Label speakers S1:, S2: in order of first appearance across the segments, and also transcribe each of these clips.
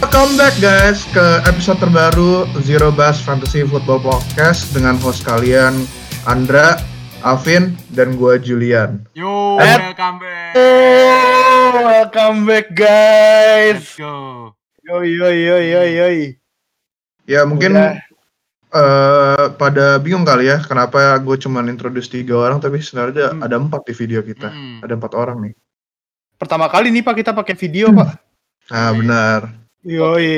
S1: Welcome back guys ke episode terbaru Zero Bass Fantasy Football Podcast dengan host kalian Andra, Alvin, dan gua Julian.
S2: Yo,
S3: Eh.
S2: welcome back.
S3: Oh, welcome back guys.
S2: Let's go.
S3: Yoi yoi yoi yoi yoi.
S1: Ya mungkin
S3: Udah.
S1: eh, pada bingung kali ya kenapa gue cuman introduce tiga orang tapi sebenarnya
S3: Hmm.
S1: ada empat di video kita.
S2: Mm.
S1: Ada empat orang nih.
S3: Pertama kali nih Pak kita pakai video Pak.
S1: Nah benar.
S3: Yoi.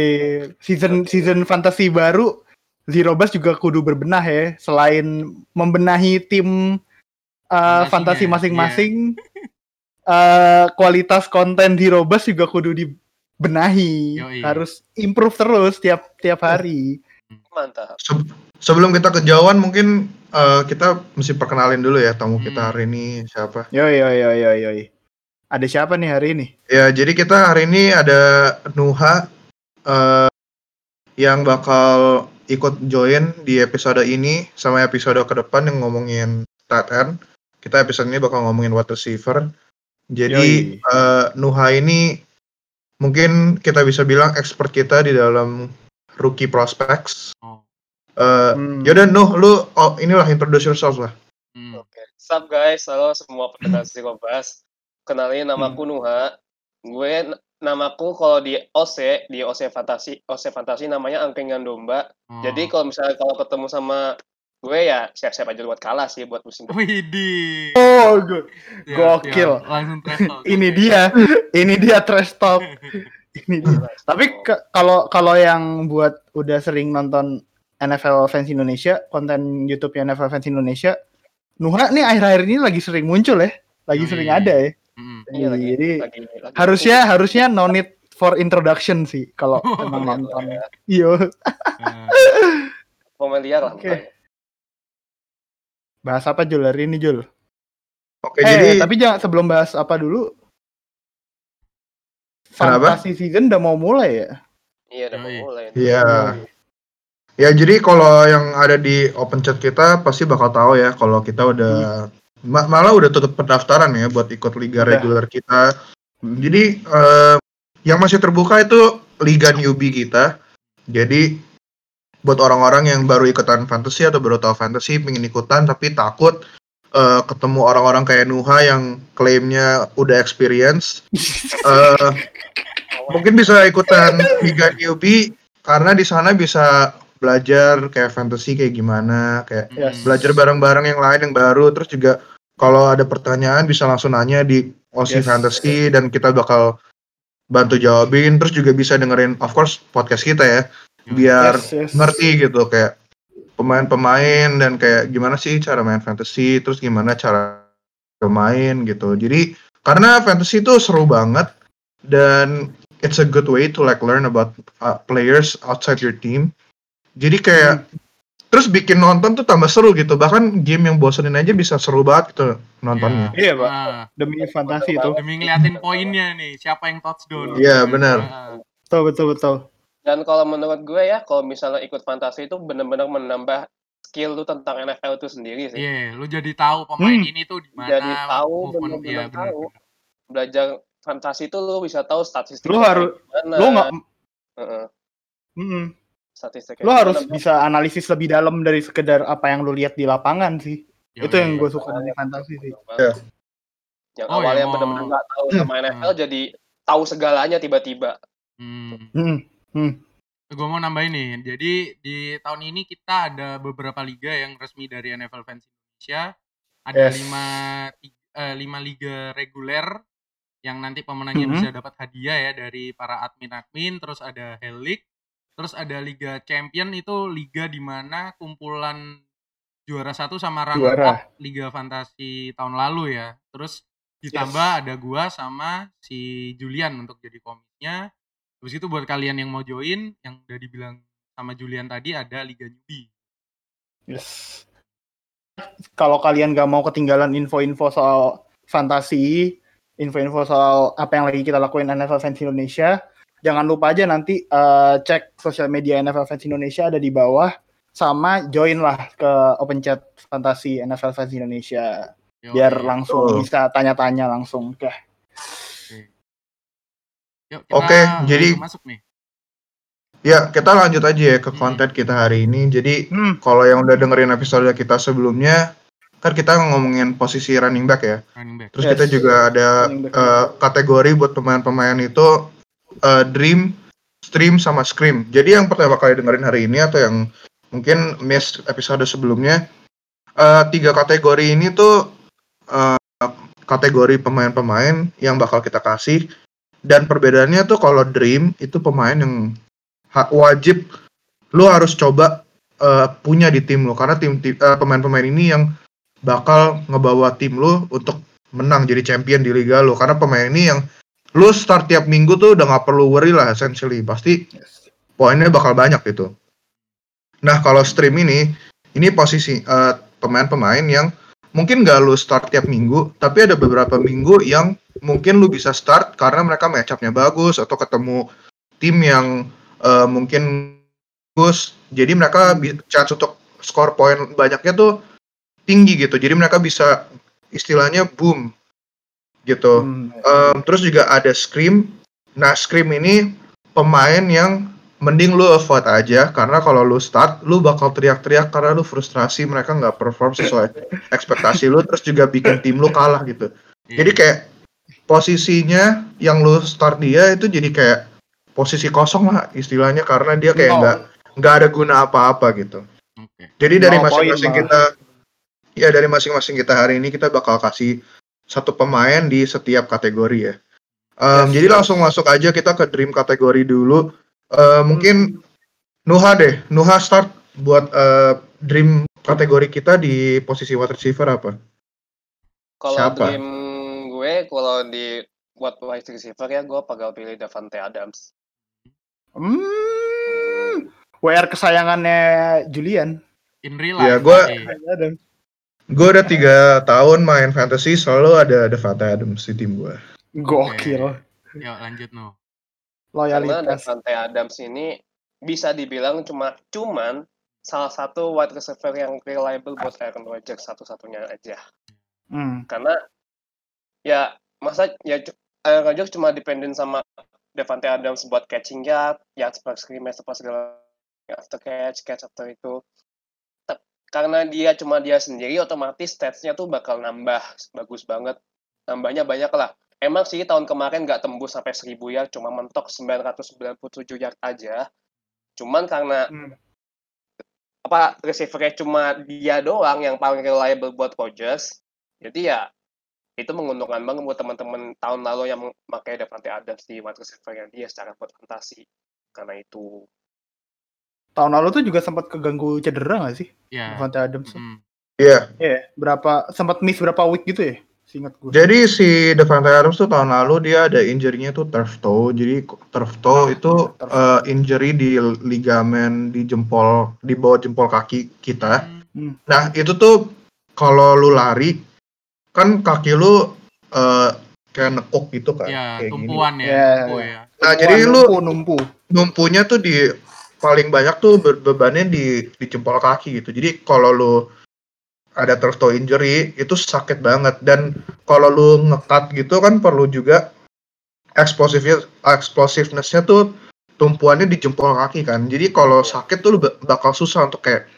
S3: Season season fantasi baru Zero Bus juga kudu berbenah ya. Selain membenahi tim uh, fantasi masing-masing, eh, kualitas konten Zero Bus juga kudu dibenahi.
S2: Yoi.
S3: Harus improve terus tiap tiap hari.
S4: Mantap.
S1: Se- sebelum kita kejauhan mungkin eh, kita mesti perkenalin dulu ya tamu kita
S2: Hmm.
S1: hari ini siapa.
S3: Yoi yoi yoi yoi yoi. Ada siapa nih hari ini?
S1: Ya, jadi kita hari ini ada Nuha eh, yang bakal ikut join di episode ini sama episode ke depan yang ngomongin tight end. Kita episode ini bakal ngomongin wide receiver. Jadi
S3: Yoi.
S1: eh, Nuha ini mungkin kita bisa bilang expert kita di dalam rookie prospects.
S2: Oh.
S1: Eh,
S3: Hmm.
S1: Yaudah Nuh, lu oh, inilah introduce yourself lah.
S2: Mm.
S4: Oke. Sup guys, halo semua pendengar Zikobas. Kenalin namaku Nuha. Gue namaku kalau di OC, di OC Fantasi, OC Fantasi namanya angkringan domba.
S2: Oh.
S4: Jadi kalau misalnya kalau ketemu sama gue ya siap-siap aja buat kalah sih buat musim depan.
S2: Widih.
S3: Oh, good.
S2: Siap,
S3: Gokil.
S2: siap. Langsung trash talk.
S3: ini dia ini dia trash talk ini dia. tapi kalau kalau yang buat udah sering nonton NFL fans Indonesia konten YouTube NFL fans Indonesia Nuha nih akhir-akhir ini lagi sering muncul ya lagi sering ada ya.
S4: Iya lagi,
S3: jadi
S4: lagi, lagi-
S3: harusnya harusnya no need for introduction sih kalau emang
S4: iya,
S3: nonton
S4: iya.
S3: iyo
S2: Eh,
S4: familiar lah.
S3: Oke. bahas apa Jul hari ini Jul
S1: Oke,
S3: eh
S1: jadi
S3: tapi jangan sebelum bahas apa dulu
S1: Kenapa?
S3: Fantasy season udah mau mulai ya
S4: Iya udah mau mulai.
S1: Iya. Ya jadi kalau yang ada di open chat kita pasti bakal tahu ya kalau kita udah ma- malah udah tutup pendaftaran ya buat ikut liga
S3: Udah.
S1: reguler kita. Jadi eh, yang masih terbuka itu liga newbie kita. Jadi buat orang-orang yang baru ikutan fantasy atau baru tahu fantasy pengen ikutan tapi takut eh, ketemu orang-orang kayak Nuha yang klaimnya udah experience eh, mungkin bisa ikutan liga newbie karena di sana bisa belajar kayak fantasy kayak gimana kayak
S3: Yes.
S1: belajar bareng-bareng yang lain yang baru terus juga kalau ada pertanyaan bisa langsung nanya di OSI
S3: Yes.
S1: Fantasy dan kita bakal bantu jawabin. Terus juga bisa dengerin of course podcast kita ya. Biar
S3: Yes, yes.
S1: ngerti gitu kayak pemain-pemain dan kayak gimana sih cara main fantasy terus gimana cara bermain gitu. Jadi karena fantasy itu seru banget dan it's a good way to like learn about uh, players outside your team. Jadi kayak terus bikin nonton tuh tambah seru gitu bahkan game yang bosenin aja bisa seru banget gitu nontonnya
S3: Iya, Pak.
S2: Nah,
S3: Demi fantasi itu.
S2: demi ngeliatin poinnya nih, siapa yang touchdown.
S1: Iya, benar.
S2: Nah,
S3: Betul, betul, betul.
S4: Dan kalau menurut gue ya, kalau misalnya ikut fantasi itu benar-benar menambah skill lu tentang NFL itu sendiri sih.
S2: Iya, lu jadi tahu pemain
S3: Hmm.
S2: ini tuh di mana.
S4: Jadi tahu,
S2: iya, bener,
S4: tahu.
S2: bener.
S4: Belajar fantasi itu lu bisa tahu statistik.
S3: Lu harus-. Lu nggak,
S4: Heeh,
S3: Mm-mm.
S4: Statistik.
S3: lu harus bisa analisis lebih dalam dari sekedar apa yang lu lihat di lapangan sih.
S2: Yoi.
S3: Itu yang gue suka dari fantasi sih.
S1: Iya.
S4: Yang
S2: Oh,
S4: awalnya
S2: yang mau-
S4: benar-benar nggak tahu sama NFL jadi tahu segalanya tiba-tiba.
S2: Hmm.
S3: Hmm.
S2: Gue mau nambahin nih, jadi di tahun ini kita ada beberapa liga yang resmi dari NFL Fans Indonesia. Ada
S3: Yes.
S2: lima, eh, lima liga reguler yang nanti pemenangnya
S3: Mhm.
S2: bisa dapat hadiah ya dari para admin-admin. Terus ada League, terus ada Liga Champion itu liga di mana kumpulan juara satu sama runner
S3: Juara.
S2: up Liga Fantasi tahun lalu ya. Terus ditambah ada gua sama si Julian untuk jadi komisnya. Terus itu buat kalian yang mau join, yang udah dibilang sama Julian tadi ada Liga Newbie.
S3: Yes. Kalau kalian gak mau ketinggalan info-info soal fantasi, info-info soal apa yang lagi kita lakuin NFL Fans Indonesia, jangan lupa aja nanti eh, cek sosial media NFL Fans Indonesia ada di bawah, sama join lah ke open chat fantasi NFL Fans Indonesia
S2: Yo,
S3: biar
S2: yo.
S3: langsung
S1: Betul.
S3: bisa tanya-tanya langsung.
S2: Kita
S1: Oke,
S2: langsung
S1: jadi-
S2: masuk nih.
S1: Ya, kita lanjut aja ya ke
S2: Hmm.
S1: konten kita hari ini. Jadi,
S3: Hmm.
S1: kalau yang udah dengerin episode kita sebelumnya, kan kita ngomongin posisi running back ya.
S2: running back.
S1: Terus
S3: Yes.
S1: kita juga ada eh, kategori buat pemain-pemain itu eh, dream, stream, sama scream. Jadi yang pertama kali dengerin hari ini atau yang mungkin miss episode sebelumnya, eh, tiga kategori ini tuh eh, kategori pemain-pemain yang bakal kita kasih. Dan perbedaannya tuh kalau dream itu pemain yang wajib lu harus coba eh, punya di tim lu karena tim, pemain-pemain ini yang bakal ngebawa tim lu untuk menang jadi champion di liga lu karena pemain ini yang lu start tiap minggu tuh udah nggak perlu worry lah essentially. Pasti poinnya bakal banyak gitu. Nah kalau stream ini ini posisi eh, pemain-pemain yang mungkin gak lu start tiap minggu tapi ada beberapa minggu yang mungkin lu bisa start karena mereka match up-nya bagus atau ketemu tim yang eh, mungkin bagus. Jadi mereka chance untuk skor poin banyaknya tuh tinggi gitu. Jadi mereka bisa istilahnya boom gitu
S3: Hmm.
S1: Em, terus juga ada scream nah scream ini pemain yang mending lu avoid aja karena kalau lu start lu bakal teriak-teriak karena lu frustrasi mereka nggak perform sesuai ekspektasi lu terus juga bikin tim lu kalah gitu
S2: Iya.
S1: jadi kayak posisinya yang lu start dia itu jadi kayak posisi kosong lah istilahnya karena dia kayak nggak nggak ada guna apa-apa gitu
S2: Oke.
S1: jadi dari masing-masing
S3: malah.
S1: kita ya dari masing-masing kita hari ini kita bakal kasih satu pemain di setiap kategori ya. Em,
S3: Yes.
S1: Jadi langsung masuk aja kita ke dream kategori dulu. Eh, mungkin Nuha deh, Nuha start buat eh, dream kategori kita di posisi wide receiver apa?
S4: Kalau
S1: Siapa?
S4: dream gue, kalau di buat wide receiver ya, gue bakal pilih Davante Adams.
S3: Hmm. WR kesayangannya Julian.
S2: In real
S1: Ya,
S2: life.
S1: gua-
S2: berarti.
S1: Gue udah tiga tahun main fantasy selalu ada Devante Adams di tim gue.
S3: Gokil.
S2: Yuk lanjut no.
S4: Karena
S3: Loyalitas.
S4: Davante Adams ini bisa dibilang cuma cuman salah satu wide receiver yang reliable buat Aaron Rodgers satu-satunya aja.
S3: Hmm.
S4: Karena ya masa ya Aaron Rodgers cuma dependent sama Davante Adams buat catching yard, yards per scrimmage apa segala after catch, catch after itu. Karena dia cuma dia sendiri, otomatis stats-nya tuh bakal nambah bagus banget. Nambahnya banyak lah. Emang sih tahun kemarin nggak tembus sampai 1000 yard, cuma mentok 997 yard aja. Cuman karena
S3: Hmm.
S4: apa receivernya cuma dia doang yang paling reliable buat Rodgers, jadi ya itu menguntungkan banget buat teman-teman tahun lalu yang memakai Davante Adams di wide receiver dia secara buat fantasi. Karena itu
S3: Tahun lalu tuh juga sempat keganggu cedera gak sih?
S2: Ya.
S3: Devante Adams.
S2: Mm.
S1: Iya,
S3: Iya, berapa sempat miss berapa week gitu ya? Seingat gue.
S1: jadi si Devante Adams tuh tahun lalu dia ada injury-nya tuh turf toe. Jadi turf toe itu
S3: turf
S1: eh, injury di ligamen di jempol di bawah jempol kaki kita.
S2: Hmm.
S1: Nah, itu tuh kalau lu lari kan kaki lu eh, kayak nekuk gitu kan.
S2: Ya,
S1: kayak gini.
S2: tumpuan ya.
S3: Ya,
S2: tumpu
S3: ya.
S1: Nah, jadi lu
S3: numpu, numpu.
S1: numpunya tuh di paling banyak tuh be- bebannya di di jempol kaki gitu. Jadi kalau lu ada turf toe injury itu sakit banget dan kalau lu ngekat gitu kan perlu juga explosive explosiveness-nya tuh tumpuannya di jempol kaki kan. Jadi kalau sakit tuh lu ba- bakal susah untuk kayak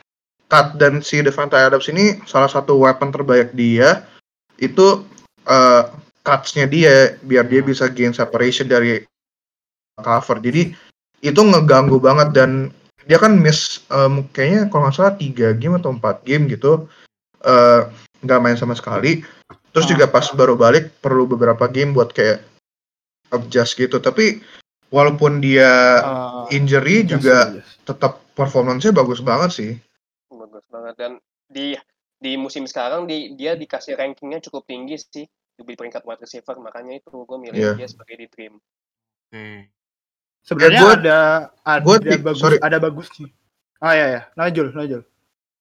S1: cut dan si Devante Adams ini salah satu weapon terbaik dia itu eh cuts-nya dia biar dia bisa gain separation dari cover. Jadi itu ngeganggu banget dan dia kan miss em, kayaknya kalau nggak salah tiga game atau empat game gitu eh, nggak main sama sekali. Terus
S3: Ah.
S1: juga pas baru balik perlu beberapa game buat kayak adjust gitu. Tapi walaupun dia
S3: Uh,
S1: injury
S3: yes,
S1: juga
S3: yes.
S1: tetap performance-nya bagus banget sih.
S4: bagus banget dan di di musim sekarang di, dia dikasih rankingnya cukup tinggi sih di peringkat wide receiver makanya itu gue milih
S1: Iya.
S4: dia sebagai di dream.
S2: Oke.
S3: Sebenarnya
S1: gua-
S3: ada ada
S1: gua
S3: bagus
S1: sorry.
S3: ada bagusnya. Ah ya ya, Najul, Najul.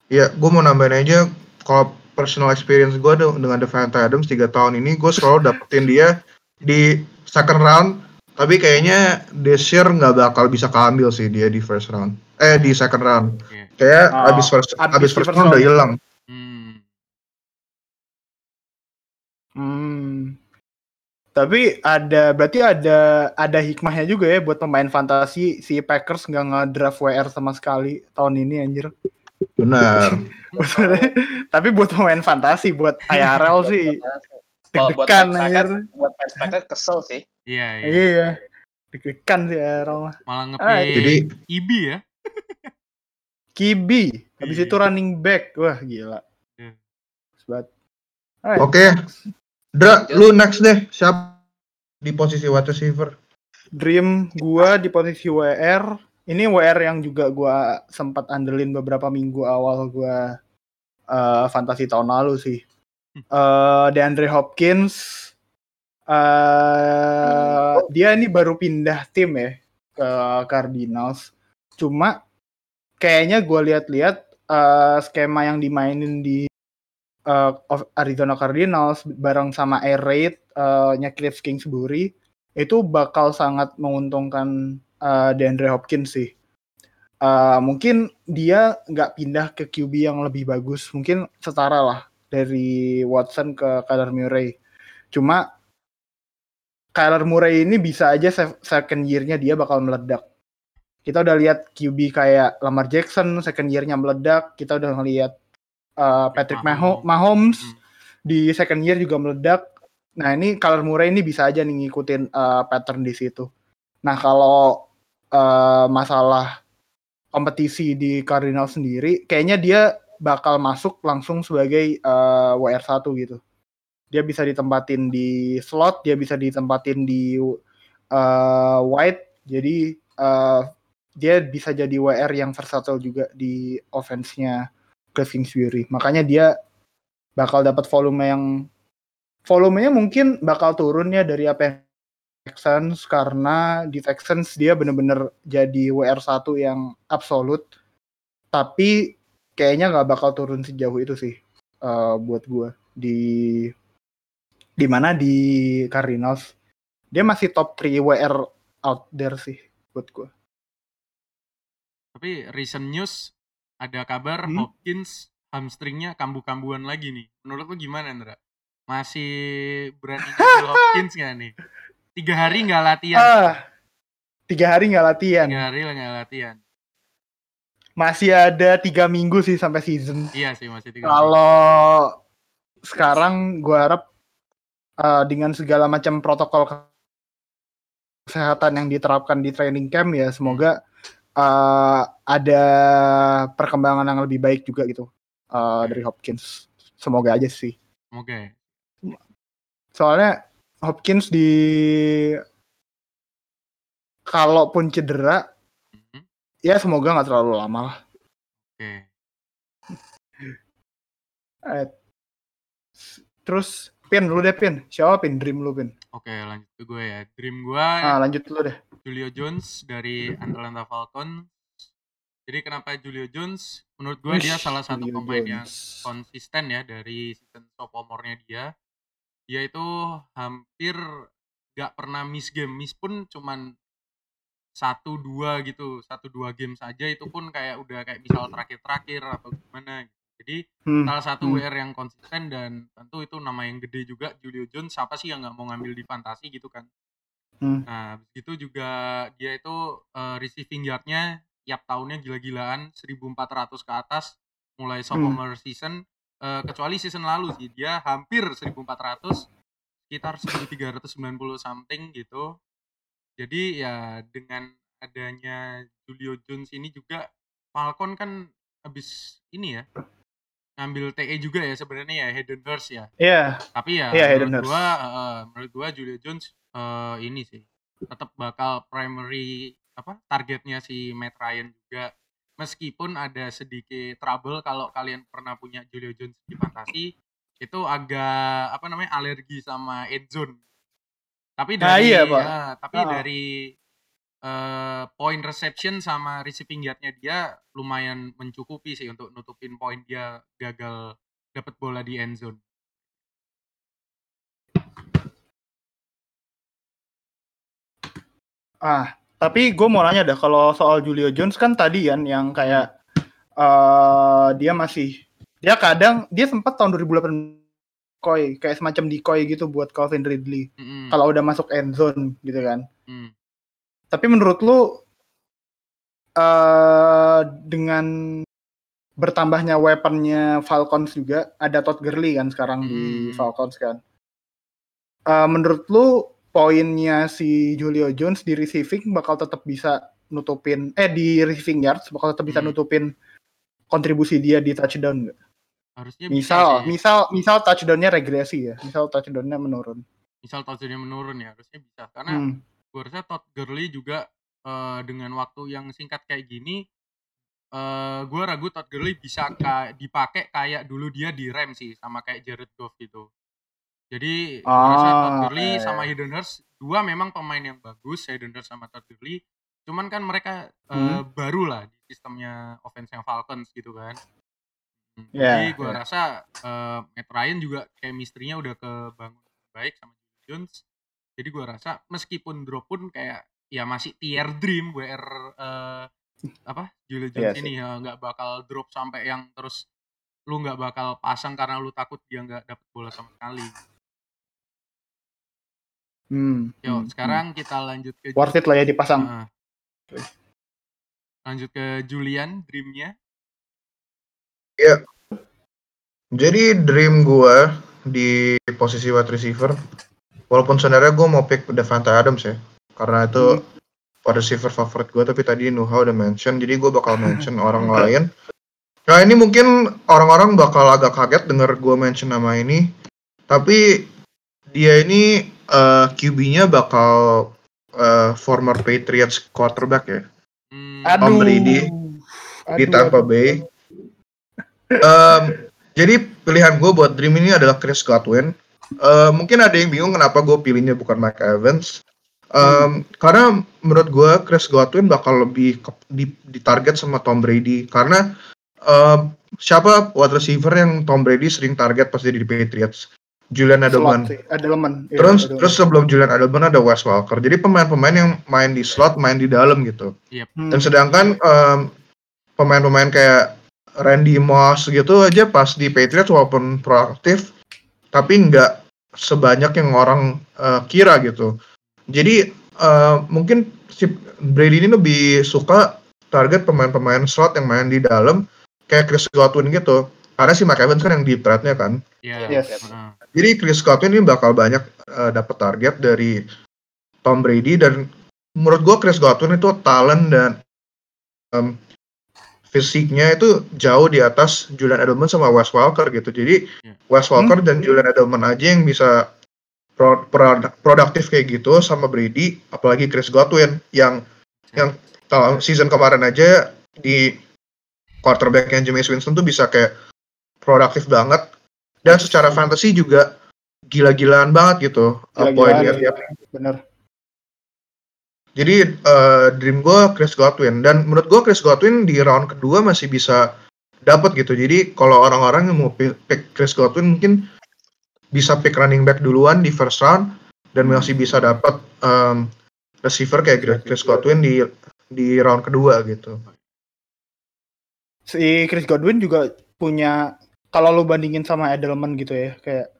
S1: Ya, gue mau nambahin aja kalau personal experience gue dengan Devante Adams tiga tahun ini gue selalu dapetin dia di second round tapi kayaknya this year nggak bakal bisa keambil sih dia di first round eh di second round
S2: Oke.
S1: kayak
S3: Oh,
S1: abis first
S3: abis
S1: abis first
S3: first
S1: round udah
S3: round.
S1: hilang
S2: Hmm.
S3: Hmm. Tapi ada berarti ada ada hikmahnya juga ya buat pemain fantasi si Packers nggak nge-draft WR sama sekali tahun ini anjir.
S1: Benar.
S3: Tapi buat pemain fantasi buat IRL sih deg-degan
S4: fans
S3: anjir.
S4: Buat fans Packers kesel sih.
S2: Iya, iya.
S3: Iya. Deg-degan sih IRL mah.
S2: Malah
S3: Ah,
S2: ngepick
S1: Jadi
S2: Ibi ya.
S3: Kibi, habis
S2: Iya.
S3: itu running back. Wah, gila.
S2: Iya.
S3: Sebat.
S1: Dra, lu next deh. Siapa di posisi wide receiver?
S3: Dream gua di posisi WR. Ini WR yang juga gua sempat andelin beberapa minggu awal gua eh, fantasi tahun lalu sih. Eh DeAndre Hopkins eh dia ini baru pindah tim ya ke Cardinals. Cuma kayaknya gua lihat-lihat eh, skema yang dimainin di eh, of- Arizona Cardinals bareng sama Air Raid eh, nya Cliff Kingsbury itu bakal sangat menguntungkan uh, DeAndre Hopkins sih. Uh, mungkin dia nggak pindah ke QB yang lebih bagus, mungkin setara lah dari Watson ke Kyler Murray. Cuma Kyler Murray ini bisa aja se- second year-nya dia bakal meledak. Kita udah lihat QB kayak Lamar Jackson second year-nya meledak. Kita udah ngelihat uh, Patrick Maho- Mahomes
S2: Hmm.
S3: di second year juga meledak. Nah ini Kyler Murray ini bisa aja nih ngikutin uh, pattern di situ. Nah kalau uh, masalah kompetisi di Cardinal sendiri, kayaknya dia bakal masuk langsung sebagai uh, WR1 gitu. Dia bisa ditempatin di slot, dia bisa ditempatin di uh, wide, jadi uh, dia bisa jadi WR yang versatile juga di offense-nya Cliff Kingsbury. Makanya dia bakal dapat volume yang volumenya mungkin bakal turun ya dari apa yang Texans karena di Texans dia bener-bener jadi WR1 yang absolut tapi kayaknya nggak bakal turun sejauh itu sih eh, buat gua. Di di mana? Di Cardinals. Dia masih top 3 WR out there sih buat gua.
S2: Tapi recent news ada kabar
S3: Hmm?
S2: Hopkins hamstringnya kambuh-kambuhan lagi nih. Menurut lu gimana, Ndra? Masih berani ngambil Hopkins nggak nih? Tiga hari nggak latihan.
S3: ah tiga hari nggak latihan
S2: Tiga hari lah nggak latihan.
S3: masih ada tiga minggu sih sampai season
S2: Iya sih masih tiga.
S3: Kalau sekarang gue harap uh, dengan segala macam protokol kesehatan yang diterapkan di training camp ya semoga uh, ada perkembangan yang lebih baik juga gitu uh, dari Hopkins. Semoga aja sih.
S2: Semoga ya.
S3: Soalnya Hopkins di kalaupun cedera
S2: Mhm.
S3: ya semoga nggak terlalu lama lah.
S2: Oke.
S3: Eh, Terus Pin lu deh Pin. Siapa Pin? Dream lu Pin.
S2: Oke, lanjut ke gue ya. Dream gue
S3: Ah lanjut lu deh.
S2: Julio Jones dari Atlanta Falcons. Jadi kenapa Julio Jones? Menurut gue dia salah satu
S3: Julio
S2: pemain yang
S3: Jones.
S2: konsisten ya dari season sophomore-nya dia. Dia itu hampir gak pernah miss game, miss pun cuman satu dua gitu, satu dua game saja itu pun kayak udah kayak misal terakhir-terakhir atau gimana. gitu. Jadi
S3: Hmm.
S2: salah satu
S3: hmm.
S2: WR yang konsisten dan tentu itu nama yang gede juga Julio Jones. Siapa sih yang nggak mau ngambil di fantasi gitu kan?
S3: Hmm.
S2: Nah, itu juga dia itu eh, receiving yardnya tiap tahunnya gila-gilaan 1400 ke atas mulai sophomore season Eh, kecuali season lalu sih dia hampir 1400 sekitar 1390 something gitu. Jadi ya dengan adanya Julio Jones ini juga Falcon kan habis ini ya ngambil TE juga ya sebenarnya ya Hayden Hurst ya.
S3: Iya.
S2: Tapi ya
S3: Iya, Hayden
S2: menurut gua eh, menurut gua Julio Jones eh, ini sih tetap bakal primary apa targetnya si Matt Ryan juga meskipun ada sedikit trouble kalau kalian pernah punya Julio Jones di fantasi itu agak apa namanya alergi sama end zone. Tapi
S3: Nah,
S2: dari
S3: iya, Pak.
S2: ya, tapi
S3: Ah.
S2: dari eh, point reception sama receiving yardnya dia lumayan mencukupi sih untuk nutupin poin dia gagal dapat bola di end zone.
S3: Ah, tapi gue mau nanya dah kalau soal Julio Jones kan tadi kan yang kayak eh dia masih dia kadang dia sempat tahun 2008 decoy kayak semacam decoy gitu buat Calvin Ridley.
S2: Mm-mm.
S3: kalau udah masuk end zone gitu kan.
S2: Hmm.
S3: Tapi menurut lu eh dengan bertambahnya weaponnya Falcons juga ada Todd Gurley kan sekarang di
S2: Hmm.
S3: Falcons kan. Eh, menurut lu poinnya si Julio Jones di receiving bakal tetap bisa nutupin eh di receiving yards bakal tetap bisa
S2: Hmm.
S3: nutupin kontribusi dia di touchdown nggak?
S2: Harusnya bisa
S3: Misal,
S2: sih.
S3: misal, misal touchdownnya regresi ya, misal touchdownnya menurun.
S2: misal touchdownnya menurun ya harusnya bisa karena
S3: Hmm.
S2: Gue rasa Todd Gurley juga eh, dengan waktu yang singkat kayak gini eh gue ragu Todd Gurley bisa ka- dipakai kayak dulu dia di Rams sih sama kayak Jared Goff gitu jadi gue rasa Todd
S3: Ah,
S2: Gurley
S3: eh.
S2: sama Hayden Hurst dua memang pemain yang bagus Hayden Hurst sama Todd Gurley cuman kan mereka eh,
S3: Hmm.
S2: baru lah di sistemnya offense yang Falcons gitu kan Hmm,
S3: Ya,
S2: jadi gue
S3: ya.
S2: rasa eh, Matt Ryan juga chemistry-nya udah kebangun baik sama Jones jadi gue rasa meskipun drop pun kayak ya masih tier dream WR eh, apa Julio
S3: Iya
S2: Jones
S3: sih.
S2: ini ya nggak bakal drop sampai yang terus lu nggak bakal pasang karena lu takut dia nggak dapet bola sama sekali.
S3: Hmm,
S2: Yo
S3: hmm,
S2: sekarang kita lanjut ke
S3: hmm. worth it lah ya dipasang.
S2: Heeh. lanjut ke Julian dreamnya.
S1: Jadi dream gue di posisi wide receiver, walaupun sebenarnya gue mau pick Devante Adams ya, karena itu wide receiver favorit gue, tapi tadi Nuha udah mention, jadi gue bakal mention orang lain. Nah ini mungkin orang-orang bakal agak kaget denger gue mention nama ini, tapi dia ini eh, QB-nya bakal eh, former Patriots quarterback ya.
S2: Hmm,
S1: Tom Brady di
S3: Aduh,
S1: Tampa
S3: aduh.
S1: Bay. Em, jadi pilihan gue buat Dream ini adalah Chris Godwin. Eh, mungkin ada yang bingung kenapa gue pilihnya bukan Mike Evans. Em, Karena menurut gue Chris Godwin bakal lebih ke- di, ditarget sama Tom Brady. Karena em, siapa wide receiver yang Tom Brady sering target pas dia di Patriots? Julian Edelman.
S3: Slot Edelman. Iya,
S1: Terus
S3: Edelman.
S1: terus sebelum Julian Edelman ada Wes Walker. Jadi pemain-pemain yang main di slot, main di dalam gitu.
S3: Hmm.
S1: Dan sedangkan em, pemain-pemain kayak Randy Moss gitu aja pas di Patriots walaupun proaktif, tapi nggak sebanyak yang orang eh, kira gitu. Jadi eh, mungkin si Brady ini lebih suka target pemain-pemain slot yang main di dalam kayak Chris Godwin gitu. Karena si Mike Evans kan yang deep threat-nya kan.
S2: ya.
S3: Yes.
S2: heeh.
S1: Jadi Chris Godwin ini bakal banyak eh, dapat target dari Tom Brady dan menurut gua Chris Godwin itu talent dan em, fisiknya itu jauh di atas Julian Edelman sama Wes Walker gitu. Jadi
S2: Iya.
S1: Wes Walker dan Julian Edelman aja yang bisa pro- pro- produktif kayak gitu sama Brady, apalagi Chris Godwin yang yang tahun season kemarin aja di quarterbacknya James Winston tuh bisa kayak produktif banget dan secara fantasy juga gila-gilaan banget gitu
S3: Gila-gilaan, iya.
S1: tiap
S3: Bener.
S1: Jadi eh, dream gue Chris Godwin dan menurut gue Chris Godwin di round kedua masih bisa dapat gitu. Jadi kalau orang-orang yang mau pi- pick Chris Godwin mungkin bisa pick running back duluan di first round dan masih bisa dapat em, receiver kayak Chris Godwin di di round kedua gitu.
S3: Si Chris Godwin juga punya kalau lu bandingin sama Edelman gitu ya, kayak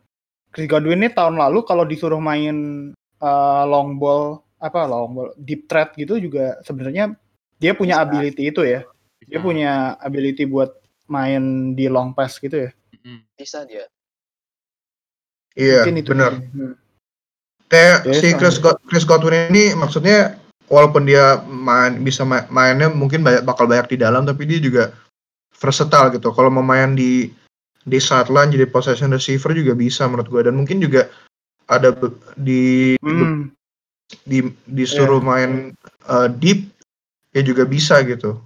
S3: Chris Godwin ini tahun lalu kalau disuruh main eh, long ball apa long deep threat gitu juga sebenarnya dia punya
S4: Bisa.
S3: ability itu ya. Dia
S2: Bisa.
S3: punya ability buat main di long pass gitu ya.
S4: Bisa dia
S1: Iya, benar.
S3: Hmm.
S1: Kayak
S3: Ya,
S1: si. Chris, God- Chris Godwin ini maksudnya walaupun dia main bisa ma- mainnya mungkin banyak bakal banyak di dalam tapi dia juga versatile gitu. Kalau mau main di di sideline jadi possession receiver juga bisa menurut gue dan mungkin juga ada di
S3: Hmm.
S1: Di disuruh
S3: Iya.
S1: main uh, deep ya juga bisa gitu.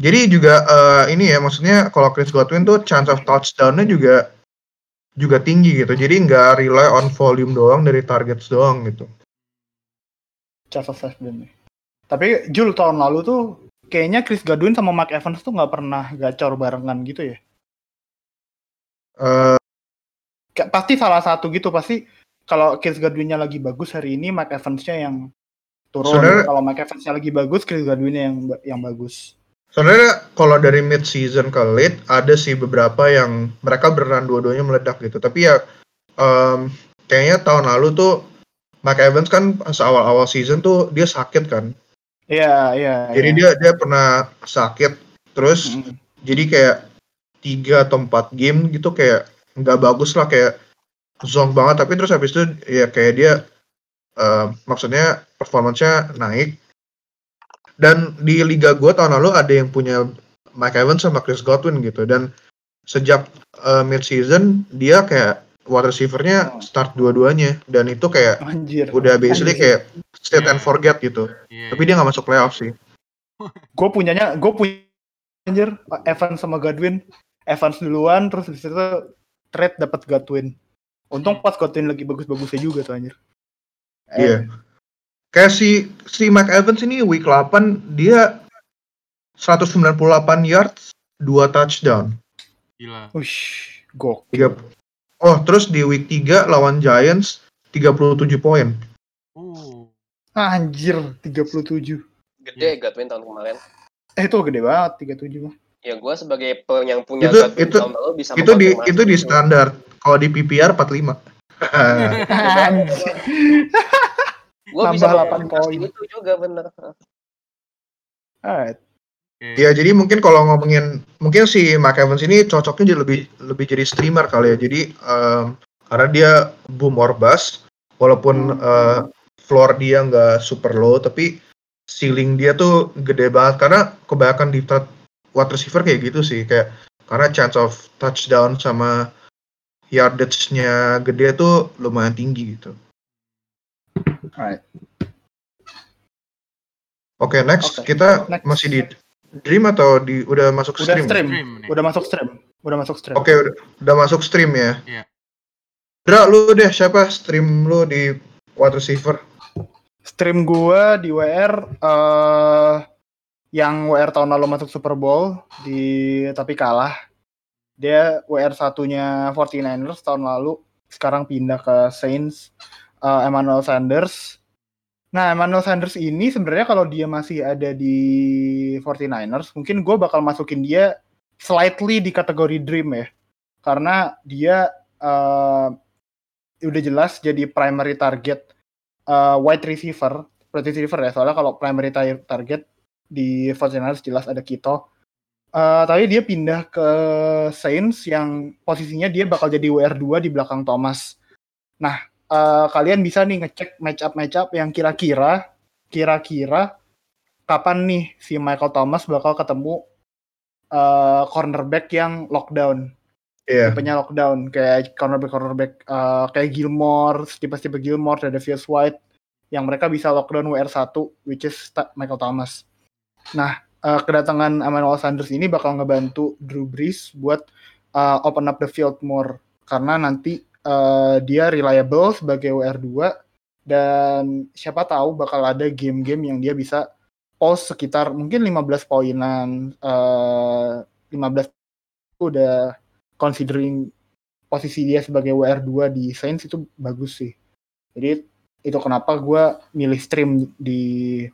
S1: Jadi juga uh, ini ya maksudnya kalau Chris Godwin tuh chance of touchdown-nya juga juga tinggi gitu. Jadi nggak rely on volume doang dari targets doang gitu.
S3: Chance of touchdown. Tapi Jul tahun lalu tuh kayaknya Chris Godwin sama Mark Evans tuh nggak pernah gacor barengan gitu ya. Kayak pasti salah satu gitu pasti kalau Chris Godwinnya lagi bagus hari ini Mark Evans-nya yang turun.
S1: Sebenarnya-
S3: Kalau Mark Evans-nya lagi bagus Chris Godwinnya yang yang bagus.
S1: Sebenarnya kalau dari mid season ke late ada sih beberapa yang mereka beneran dua-duanya meledak gitu. Tapi ya em, kayaknya tahun lalu tuh Mike Evans kan pas awal-awal season tuh dia sakit kan.
S3: Iya, iya.
S1: Jadi
S3: iya.
S1: dia dia pernah sakit terus
S3: Mm.
S1: jadi kayak tiga atau empat game gitu kayak nggak bagus lah kayak zonk banget tapi terus habis itu ya kayak dia eh, maksudnya performance-nya naik. Dan di liga gua tahun lalu ada yang punya Mike Evans sama Chris Godwin gitu. Dan sejak eh, mid season dia kayak wide receiver-nya start dua-duanya. Dan itu kayak
S3: Anjir.
S1: udah basically
S3: Anjir.
S1: kayak state and forget gitu.
S2: Iya.
S1: tapi dia nggak masuk playoff sih.
S3: Gue punyanya gue punya anjir Evans sama Godwin. Evans duluan terus di situ trade dapat Godwin untung pas Godwin lagi bagus-bagusnya juga tuh anjir
S1: Iya. Kayak si si Mike Evans ini week 8 dia 198 yards, 2 touchdown.
S2: Gila.
S3: Ush, gok.
S1: Tiga, oh, terus di week 3 lawan Giants 37 poin.
S2: Uh.
S3: Anjir, 37.
S4: Gede Godwin tahun kemarin.
S3: Eh itu gede banget 37 mah.
S4: Ya gue sebagai yang punya
S1: Itu-
S4: Godwin
S1: itu-
S4: tahun lalu bisa
S1: Itu di itu di standar. Kalau di PPR 45.
S3: Anjir.
S4: Gue
S3: Nambah
S4: bisa
S3: 8
S4: mengkonfirmasi
S3: poin.
S4: itu juga bener.
S3: Alright.
S1: Ya jadi mungkin kalau ngomongin mungkin si Mike Evans ini cocoknya jadi lebih lebih jadi streamer kali ya. Jadi em, karena dia boom or bust walaupun eh, floor dia nggak super low tapi ceiling dia tuh gede banget karena kebanyakan di wide receiver kayak gitu sih kayak karena chance of touchdown sama yardage-nya gede tuh lumayan tinggi gitu.
S3: Alright.
S1: Oke, next
S3: Oke,
S1: kita
S3: next.
S1: masih di Dream atau di udah masuk
S3: Udah
S1: stream?
S3: stream.
S2: Stream nih.
S3: Udah masuk stream. Udah masuk stream.
S1: Oke, udah, udah masuk stream ya.
S2: Iya.
S1: Dra, lu deh siapa stream lu di wide receiver?
S3: Stream gua di WR eh yang WR tahun lalu masuk Super Bowl di tapi kalah. Dia WR satunya 49ers tahun lalu, sekarang pindah ke Saints eh, Emmanuel Sanders. Nah, Emmanuel Sanders ini sebenarnya kalau dia masih ada di 49ers, mungkin gue bakal masukin dia slightly di kategori dream ya. Karena dia eh, udah jelas jadi primary target uh, wide receiver, wide receiver ya. Soalnya kalau primary tar- target di 49ers jelas ada Kito. Uh, tapi dia pindah ke Saints yang posisinya dia bakal jadi WR2 di belakang Thomas. Nah, uh, kalian bisa nih ngecek match up match up yang kira-kira kira-kira kapan nih si Michael Thomas bakal ketemu uh, cornerback yang lockdown
S1: Iya.
S3: tipenya lockdown kayak cornerback cornerback uh, kayak Gilmore tipe-tipe Gilmore ada Davis White yang mereka bisa lockdown WR1 which is Michael Thomas. Nah, uh, kedatangan Emmanuel Sanders ini bakal ngebantu Drew Brees buat uh, open up the field more karena nanti uh, dia reliable sebagai WR2 dan siapa tahu bakal ada game-game yang dia bisa post sekitar mungkin 15 poinan uh, 15 itu udah considering posisi dia sebagai WR2 di Saints itu bagus sih. Jadi itu kenapa gue milih stream di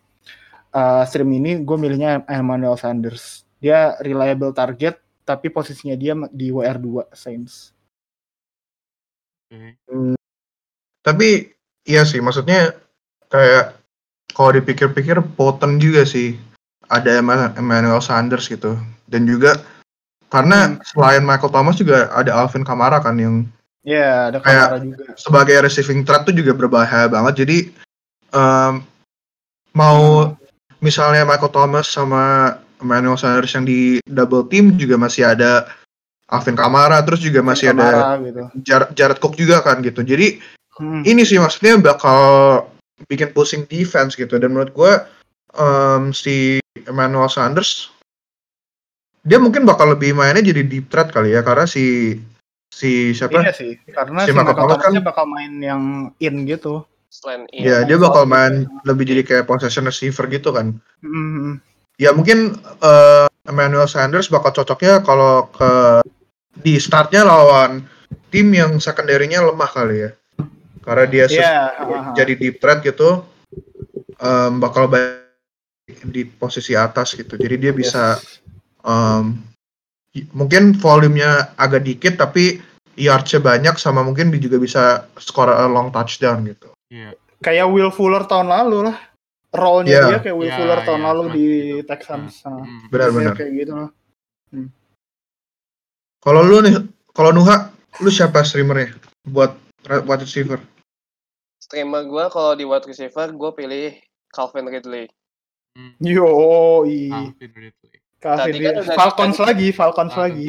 S3: uh, stream ini gue milihnya Emmanuel Sanders. Dia reliable target tapi posisinya dia di WR2 Saints.
S2: Oke.
S1: Tapi iya sih, maksudnya kayak kalau dipikir-pikir potent juga sih ada Emma- Emmanuel Sanders gitu. Dan juga karena selain Michael Thomas juga ada Alvin Kamara kan yang
S3: Ya, ada
S1: Kayak-
S3: Kamara juga.
S1: sebagai receiving threat tuh juga berbahaya banget. Jadi em, mau misalnya Michael Thomas sama Emmanuel Sanders yang di double team juga masih ada Alvin Kamara, terus juga masih ada
S3: Kamara gitu.
S1: Jar- Jared Cook juga kan gitu. Jadi
S3: Hmm.
S1: ini sih maksudnya bakal bikin pusing defense gitu. Dan menurut gue em, si Emmanuel Sanders dia mungkin bakal lebih mainnya jadi deep threat kali ya karena si si siapa?
S3: Iya sih, karena
S1: Si
S3: si
S1: Michael Thomas kan-
S3: bakal main yang in gitu.
S4: Selain
S1: Ya, dia bakal main lebih jadi kayak possession receiver gitu kan.
S3: Hmm.
S1: Ya mungkin eh, Emmanuel Sanders bakal cocoknya kalau ke di startnya lawan tim yang secondary-nya lemah kali ya. Karena dia se-
S3: Iya,
S1: jadi deep threat gitu em, bakal baik di posisi atas gitu. Jadi dia bisa
S3: Yes.
S1: em, y- mungkin volumenya agak dikit tapi yards-nya banyak sama mungkin dia juga bisa score a long touchdown gitu.
S2: Iya.
S3: Kayak Will Fuller tahun lalu lah. Role-nya
S1: Iya.
S3: dia kayak Will
S2: Iya,
S3: Fuller tahun
S2: iya,
S3: lalu di
S2: gitu.
S3: Texans. Nah,
S2: Hmm.
S1: Benar-benar.
S3: kayak gitu lah.
S1: Kalau lu nih, kalau Nuha, lu siapa streamernya buat wide receiver?
S4: Streamer gue kalau di wide receiver gue pilih Calvin Ridley.
S2: Hmm.
S3: Yo, i.
S2: Calvin Ridley.
S3: Calvin
S4: Tadi kan
S3: Ridley.
S4: udah-
S3: Falcons
S4: tadi-
S3: lagi, Falcons
S2: Ah,
S3: lagi.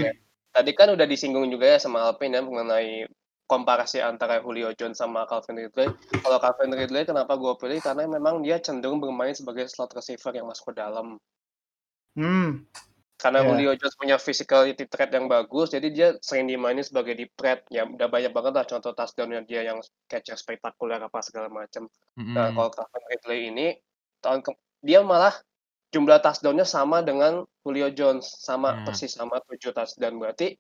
S4: Tadi kan udah disinggung juga ya sama Alvin ya mengenai komparasi antara Julio Jones sama Calvin Ridley. Kalau Calvin Ridley kenapa gue pilih? Karena memang dia cenderung bermain sebagai slot receiver yang masuk ke dalam.
S3: Hmm.
S4: Karena
S3: Iya.
S4: Julio Jones punya physicality trait yang bagus, jadi dia sering dimainin sebagai di threat. Ya udah banyak banget lah contoh touchdownnya dia yang catcher spektakuler apa segala macam. Nah
S2: Hmm.
S4: kalau Calvin Ridley ini tahun ke- dia malah jumlah touchdownnya sama dengan Julio Jones, sama
S2: Hmm.
S4: persis sama 7 touchdown berarti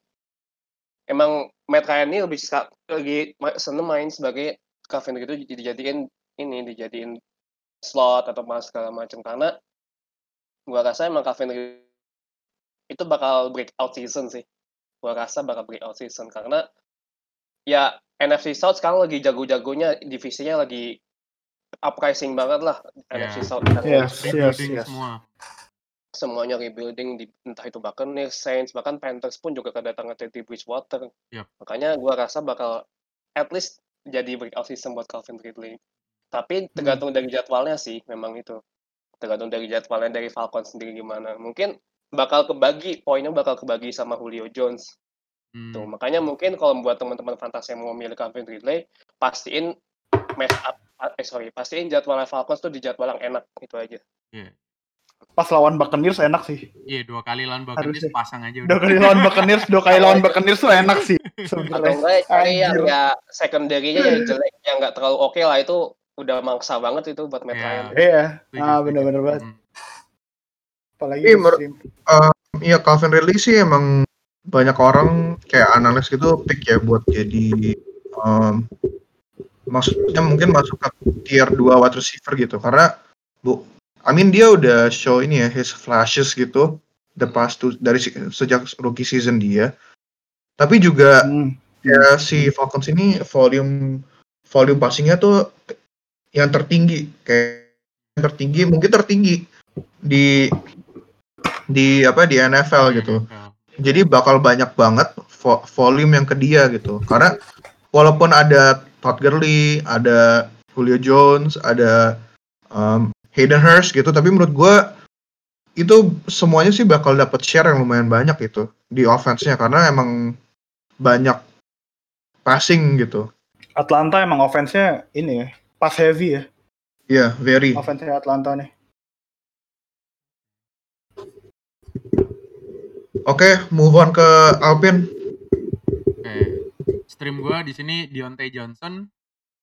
S4: emang Matt Ryan ini lebih suka- lagi seneng main sebagai Calvin Ridley dijadiin ini dijadiin slot atau mas segala macam karena gua rasa emang Calvin itu bakal breakout season sih. Gua rasa bakal breakout season karena ya NFC South sekarang lagi jago-jagonya divisinya lagi uprising banget lah
S2: Ya.
S4: NFC South
S3: Yes, yes,
S2: Rebuilding
S3: yes.
S2: semua.
S4: Semuanya rebuilding di entah itu Buccaneers, Saints bahkan Panthers pun juga kedatangan Teddy Bridgewater.
S2: Yap.
S4: makanya gua rasa bakal at least jadi breakout season buat Calvin Ridley. Tapi tergantung dari jadwalnya sih memang itu. Tergantung dari jadwalnya dari Falcons sendiri gimana. Mungkin bakal kebagi poinnya bakal kebagi sama Julio Jones.
S2: Hmm.
S4: Tuh, makanya mungkin kalau buat teman-teman fantasi yang mau milih Calvin Ridley, pastiin match up, eh sorry, pastiin jadwal Falcons tuh di jadwal yang enak itu aja.
S3: Pas lawan Buccaneers enak sih.
S2: Iya dua kali lawan Buccaneers
S3: Harusnya.
S2: pasang aja
S3: Dua kali lawan Buccaneers, dua kali lawan Buccaneers tuh enak sih sebenarnya.
S4: cari yang ya secondary-nya yang jelek, yang nggak terlalu oke lah itu udah mangsa banget itu buat Matt
S2: Iya.
S4: Ryan.
S3: Iya, ah
S2: setuju.
S3: bener-bener banget.
S2: Hmm.
S3: Apalagi
S1: Iya,
S3: stream.
S1: Iya Calvin Ridley sih emang banyak orang kayak analis gitu pick ya buat jadi um, maksudnya mungkin masuk ke tier 2 wide receiver gitu karena bu I mean dia udah show ini ya his flashes gitu the past two, dari sejak rookie season dia. Tapi juga
S3: Hmm.
S1: ya si Falcons ini volume volume passingnya tuh yang tertinggi kayak yang tertinggi mungkin tertinggi di di apa di NFL gitu. Jadi bakal banyak banget vo- volume yang ke dia gitu. Karena walaupun ada Todd Gurley ada Julio Jones ada um, Hayden Hurst gitu tapi menurut gue itu semuanya sih bakal dapat share yang lumayan banyak gitu di offense-nya karena emang banyak passing gitu
S3: Atlanta emang offense-nya ini ya, pass heavy ya.
S1: ya very
S3: Offense-nya Atlanta nih.
S1: oke move on ke Alpin
S2: Oke. Stream gua di sini Deontay Johnson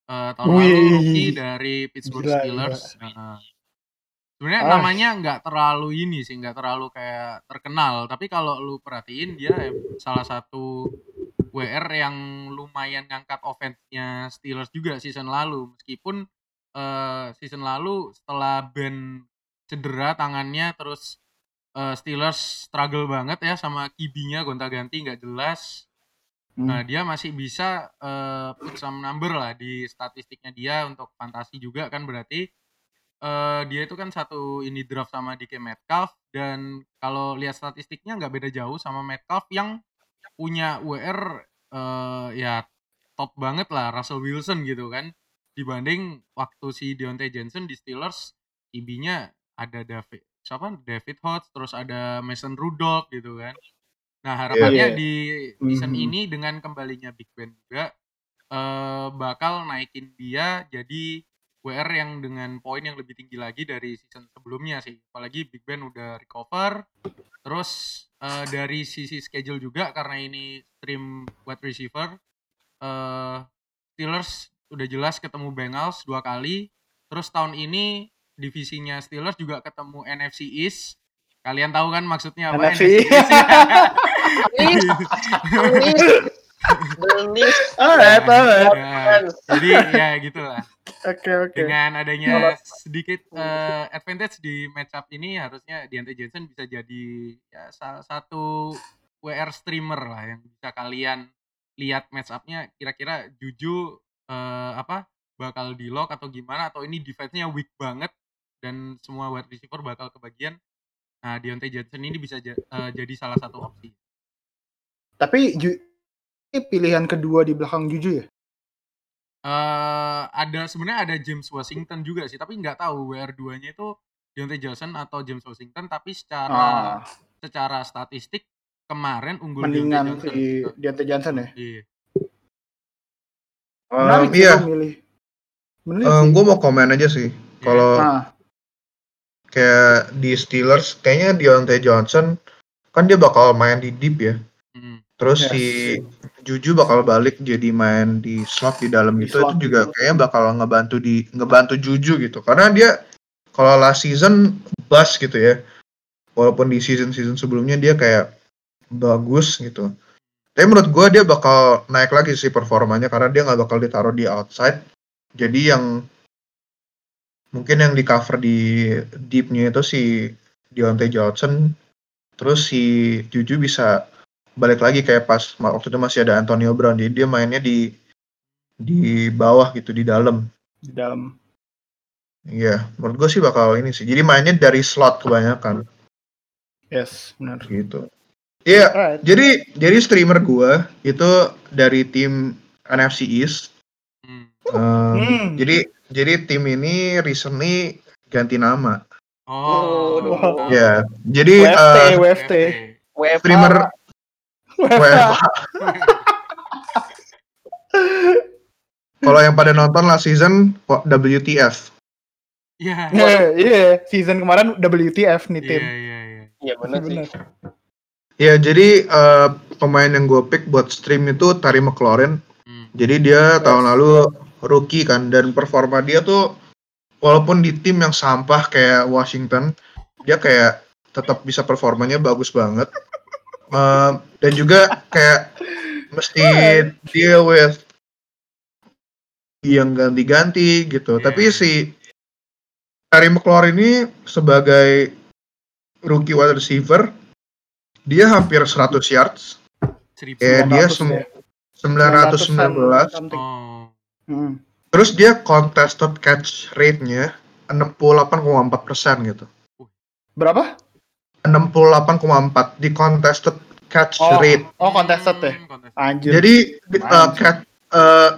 S2: eh, tahun
S3: Wih.
S2: lalu rookie dari Pittsburgh
S3: Gila,
S2: Steelers. Heeh. Sebenarnya
S3: Ah.
S2: namanya nggak terlalu ini sih, nggak terlalu kayak terkenal. Tapi kalau lu perhatiin dia salah satu WR yang lumayan ngangkat offense-nya Steelers juga season lalu. Meskipun eh, season lalu setelah Ben cedera tangannya terus eh, Steelers struggle banget ya sama kibinya gonta-ganti nggak jelas.
S3: Hmm.
S2: Nah, dia masih bisa eh, put some number lah di statistiknya dia untuk fantasi juga kan berarti eh, dia itu kan satu ini draft sama DK Metcalf dan kalau lihat statistiknya nggak beda jauh sama Metcalf yang punya WR eh, ya top banget lah Russell Wilson gitu kan dibanding waktu si Deontay Johnson di Steelers IB-nya ada David siapa David Hodge terus ada Mason Rudolph gitu kan nah harapannya
S3: Iya.
S2: di season
S3: Mhm.
S2: ini dengan kembalinya Big Ben juga eh, bakal naikin dia jadi WR yang dengan poin yang lebih tinggi lagi dari season sebelumnya sih. Apalagi Big Ben udah recover. Terus eh, dari sisi schedule juga karena ini stream wide receiver eh Steelers udah jelas ketemu Bengals dua kali. Terus tahun ini divisinya Steelers juga ketemu NFC East. Kalian tahu kan maksudnya apa
S3: NFC.
S2: East.
S3: Alright, alright.
S2: Ya, jadi ya gitulah
S3: Oke, oke.
S2: dengan adanya sedikit eh, advantage di matchup ini harusnya Deontay Johnson bisa jadi ya salah satu WR streamer lah yang bisa kalian lihat match up-nya kira-kira Juju eh, apa bakal di lock atau gimana atau ini defense-nya weak banget dan semua wide receiver bakal kebagian. Nah, Deontay Johnson ini bisa eh, jadi salah satu opsi.
S3: Tapi Ju- pilihan kedua di belakang Juju ya?
S2: eh ada sebenarnya ada James Washington juga sih, tapi nggak tahu WR2-nya itu Deontay Johnson atau James Washington, tapi secara
S3: Ah,
S2: secara statistik kemarin unggul
S3: mendingan
S2: Deontay Johnson.
S3: si Deontay Johnson ya?
S2: Iya.
S3: Menarik sih
S1: iya,
S3: milih. Menarik sih.
S1: gue mau komen aja sih. Kalau
S3: Nah,
S1: kayak di Steelers, kayaknya Deontay Johnson kan dia bakal main di deep ya. Terus
S3: Yes.
S1: si Juju bakal balik jadi main di slot di dalam
S3: Di
S1: gitu.
S3: slot
S1: Itu juga
S3: gitu.
S1: kayaknya bakal ngebantu di ngebantu Juju gitu. Karena dia kalau last season bust gitu ya. Walaupun di season-season sebelumnya dia kayak bagus gitu. Tapi menurut gua dia bakal naik lagi sih performanya karena dia nggak bakal ditaruh di outside. Jadi yang mungkin yang di cover di deepnya itu si Deontay Johnson. Terus si Juju bisa balik lagi kayak pas waktu itu masih ada Antonio Brown. Jadi dia mainnya di di bawah gitu di dalam.
S3: di dalam.
S1: Iya, menurut gue sih bakal ini sih. Jadi mainnya dari slot kebanyakan
S3: Yes, benar.
S1: gitu. Iya,
S3: Alright.
S1: jadi jadi streamer gua itu dari tim NFC East. Um,
S3: Hmm.
S1: Jadi jadi tim ini recently ganti nama.
S2: Oh.
S3: Oh.
S1: Ya, jadi
S3: WFT,
S1: uh,
S3: WFT.
S4: WFH
S1: streamer Kalau yang pada nonton last season WTF.
S2: Iya.
S3: Iya, iya, season kemarin WTF nih
S2: Iya,
S3: tim.
S2: iya, iya.
S4: Iya benar sih.
S3: Bener.
S1: Ya, jadi uh, pemain yang gue pick buat stream itu Tari McLaurin.
S2: Mm.
S1: Jadi dia tahun lalu rookie kan dan performa dia tuh walaupun di tim yang sampah kayak Washington, dia kayak tetap bisa performanya bagus banget. Eh, dan juga kayak mesti deal with yang ganti-ganti gitu.
S2: Iya,
S1: Tapi
S2: iya.
S1: si Terry McLaurin ini sebagai rookie wide receiver, dia hampir 100 yards. Kayak dia
S3: 900
S1: sem-
S3: ya.
S1: 919
S3: something.
S2: Oh.
S3: Hmm.
S1: Terus dia contested catch rate-nya 68,4 persen gitu.
S3: Berapa?
S1: 68,4 di contested catch
S3: Oh,
S1: rate.
S3: oh contested ya.
S2: Hmm, contested.
S3: Anjir.
S1: Jadi uh,
S3: Anjir.
S1: catch, uh,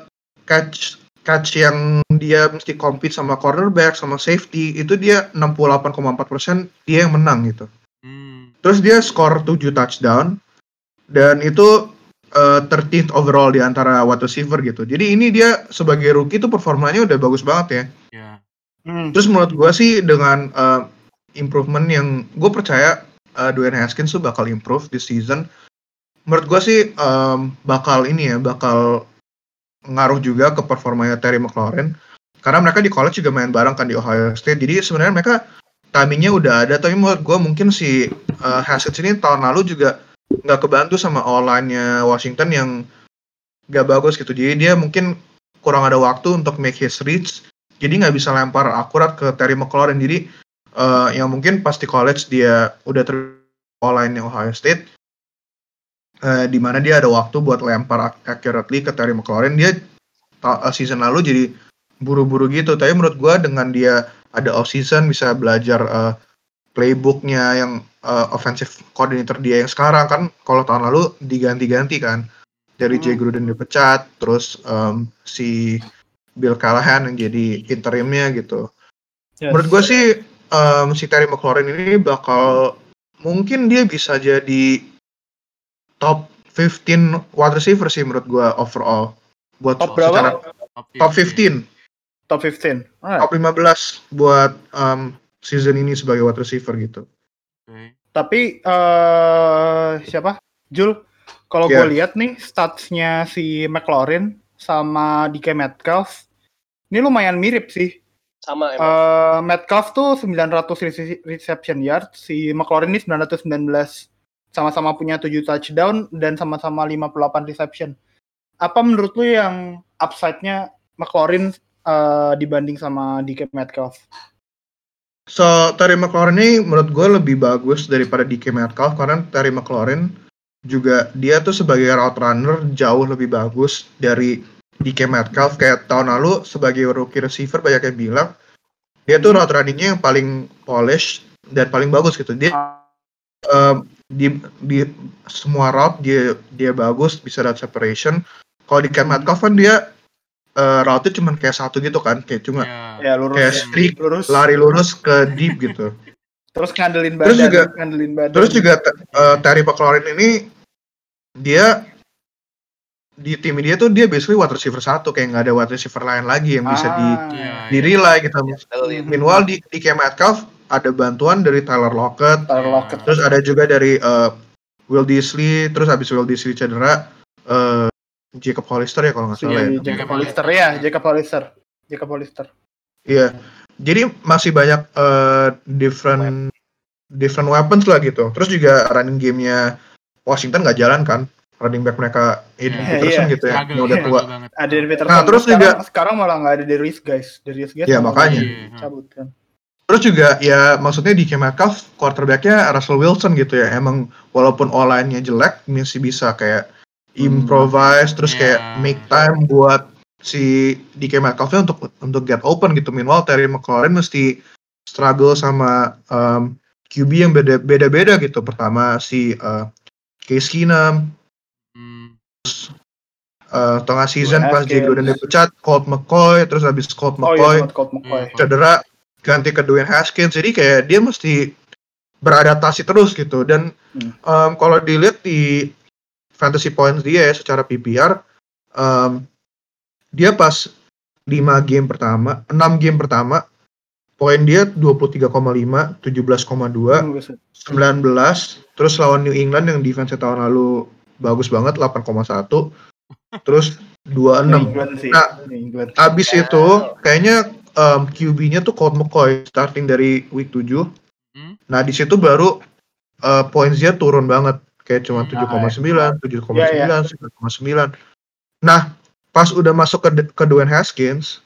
S1: catch catch yang dia mesti compete sama cornerback sama safety itu dia 68,4 persen dia yang menang gitu.
S2: Hmm.
S1: Terus dia skor 7 touchdown dan itu uh, 13th overall di antara wide receiver gitu. Jadi ini dia sebagai rookie tuh performanya udah bagus banget ya.
S2: Ya.
S3: Hmm.
S1: Terus menurut gue sih dengan uh, improvement yang gue percaya uh, Dwayne Haskins tuh bakal improve di season. Menurut gue sih um, bakal ini ya, bakal ngaruh juga ke performanya Terry McLaurin. Karena mereka di college juga main bareng kan di Ohio State. Jadi sebenarnya mereka timingnya udah ada. Tapi menurut gue mungkin si uh, Haskins ini tahun lalu juga nggak kebantu sama online-nya Washington yang nggak bagus gitu. Jadi dia mungkin kurang ada waktu untuk make his reach jadi nggak bisa lempar akurat ke Terry McLaurin jadi eh, yang mungkin pas di college dia udah ter online Ohio State eh, di mana dia ada waktu buat lempar ac- accurately ke Terry McLaurin dia eh, season lalu jadi buru-buru gitu tapi menurut gua dengan dia ada off season bisa belajar eh, playbooknya yang eh, offensive coordinator dia yang sekarang kan kalau tahun lalu diganti-ganti kan dari Jay
S3: Hmm.
S1: Gruden dipecat terus em, si Bill Callahan yang jadi interimnya gitu.
S3: Yes.
S1: Menurut gue sih em, si Terry McLaurin ini bakal mungkin dia bisa jadi top 15 wide receiver sih menurut gue overall. Buat
S3: Top berapa?
S1: secara
S2: Top
S1: top 15,
S3: Top 15. Alright.
S1: top 15 buat em, season ini sebagai wide receiver gitu.
S2: Oke.
S3: Tapi eh siapa? Jul, kalau
S1: Yeah.
S3: gue lihat nih statsnya si McLaurin sama DK Metcalf, ini lumayan mirip sih.
S4: Sama emang.
S3: Eh Metcalf tuh 900 rece- reception yard, si McLaurin ini 919. Sama-sama punya 7 touchdown dan sama-sama 58 reception. Apa menurut lu yang upside-nya McLaurin eh, dibanding sama DK Metcalf?
S1: So, Terry McLaurin ini menurut gue lebih bagus daripada DK Metcalf karena Terry McLaurin juga dia tuh sebagai route runner jauh lebih bagus dari DK Metcalf kayak tahun lalu sebagai rookie receiver banyak yang bilang dia tuh route runningnya yang paling polish dan paling bagus gitu dia um, di di semua route dia dia bagus bisa route separation kalau di Cam Metcalf kan dia uh, route cuma kayak satu gitu kan kayak cuma
S2: Ya.
S3: Ya lurus.
S1: kayak streak
S3: lurus.
S1: lari lurus ke deep gitu
S3: Terus ngandelin badan.
S1: Terus juga-
S3: ngandelin badan.
S1: Terus juga uh, Terry McLaurin ini dia di tim dia tuh dia basically wide receiver satu kayak nggak ada wide receiver lain lagi yang bisa di
S3: Ah.
S2: Iya,
S1: di relay gitu.
S4: Betul ya.
S1: Meanwhile di di Cam Metcalf ada bantuan dari Tyler Lockett,
S3: Tyler Lockett.
S1: terus ada juga dari uh, Will Disley, terus habis Will Disley cedera uh, Jacob Hollister ya kalau nggak salah ya.
S3: Iya, Jacob Hollister ya, Jacob Hollister. Jacob Hollister.
S1: Iya. Jadi masih banyak uh, different different weapons lah gitu. Terus juga running game-nya Washington nggak jalan kan. Running back mereka Aiden
S2: Iya,
S1: Peterson
S3: iya.
S1: gitu ya. Yang udah tua.
S2: banget.
S3: Ada Peterson.
S1: Nah, terus
S3: sekarang,
S1: juga-
S3: sekarang malah nggak ada Darius guys. Darius guys.
S1: Iya, makanya.
S2: Iya,
S3: cabut kan.
S1: Terus juga ya maksudnya di Metcalf quarterback-nya Russell Wilson gitu ya. Emang walaupun online-nya jelek masih bisa kayak improvise terus
S2: Iya.
S1: kayak make time buat si DK Metcalf-nya untuk untuk get open gitu. Meanwhile Terry McLaurin mesti struggle sama um, QB yang beda beda-beda gitu. Pertama si uh, Case Keenum,
S2: Hmm.
S1: Uh, tengah season pas
S3: Haskins.
S1: Gruden dipecat, Colt McCoy, terus habis Colt
S3: Oh
S1: McCoy
S3: iya, Colt McCoy.
S1: Cedera ganti ke Dwayne Haskins jadi kayak dia mesti beradaptasi terus gitu dan
S3: Hmm.
S1: um, kalau dilihat di fantasy points dia ya secara PPR um, dia pas 5 game pertama 6 game pertama poin dia 23,5 17,2
S3: Hmm, bisa.
S1: 19 terus lawan New England yang defense tahun lalu bagus banget 8,1 terus 26
S3: New England sih.
S1: Nah. Abis
S4: Ya.
S1: itu kayaknya um, QB-nya tuh Colt McCoy starting dari week 7.
S2: Hmm.
S1: Nah, di situ baru uh, points dia turun banget. Kayak cuma
S2: Hmm.
S1: 7,9, 7,9,
S3: Ya, ya.
S1: 9,9. Nah, pas udah masuk ke, ke Dwayne Haskins,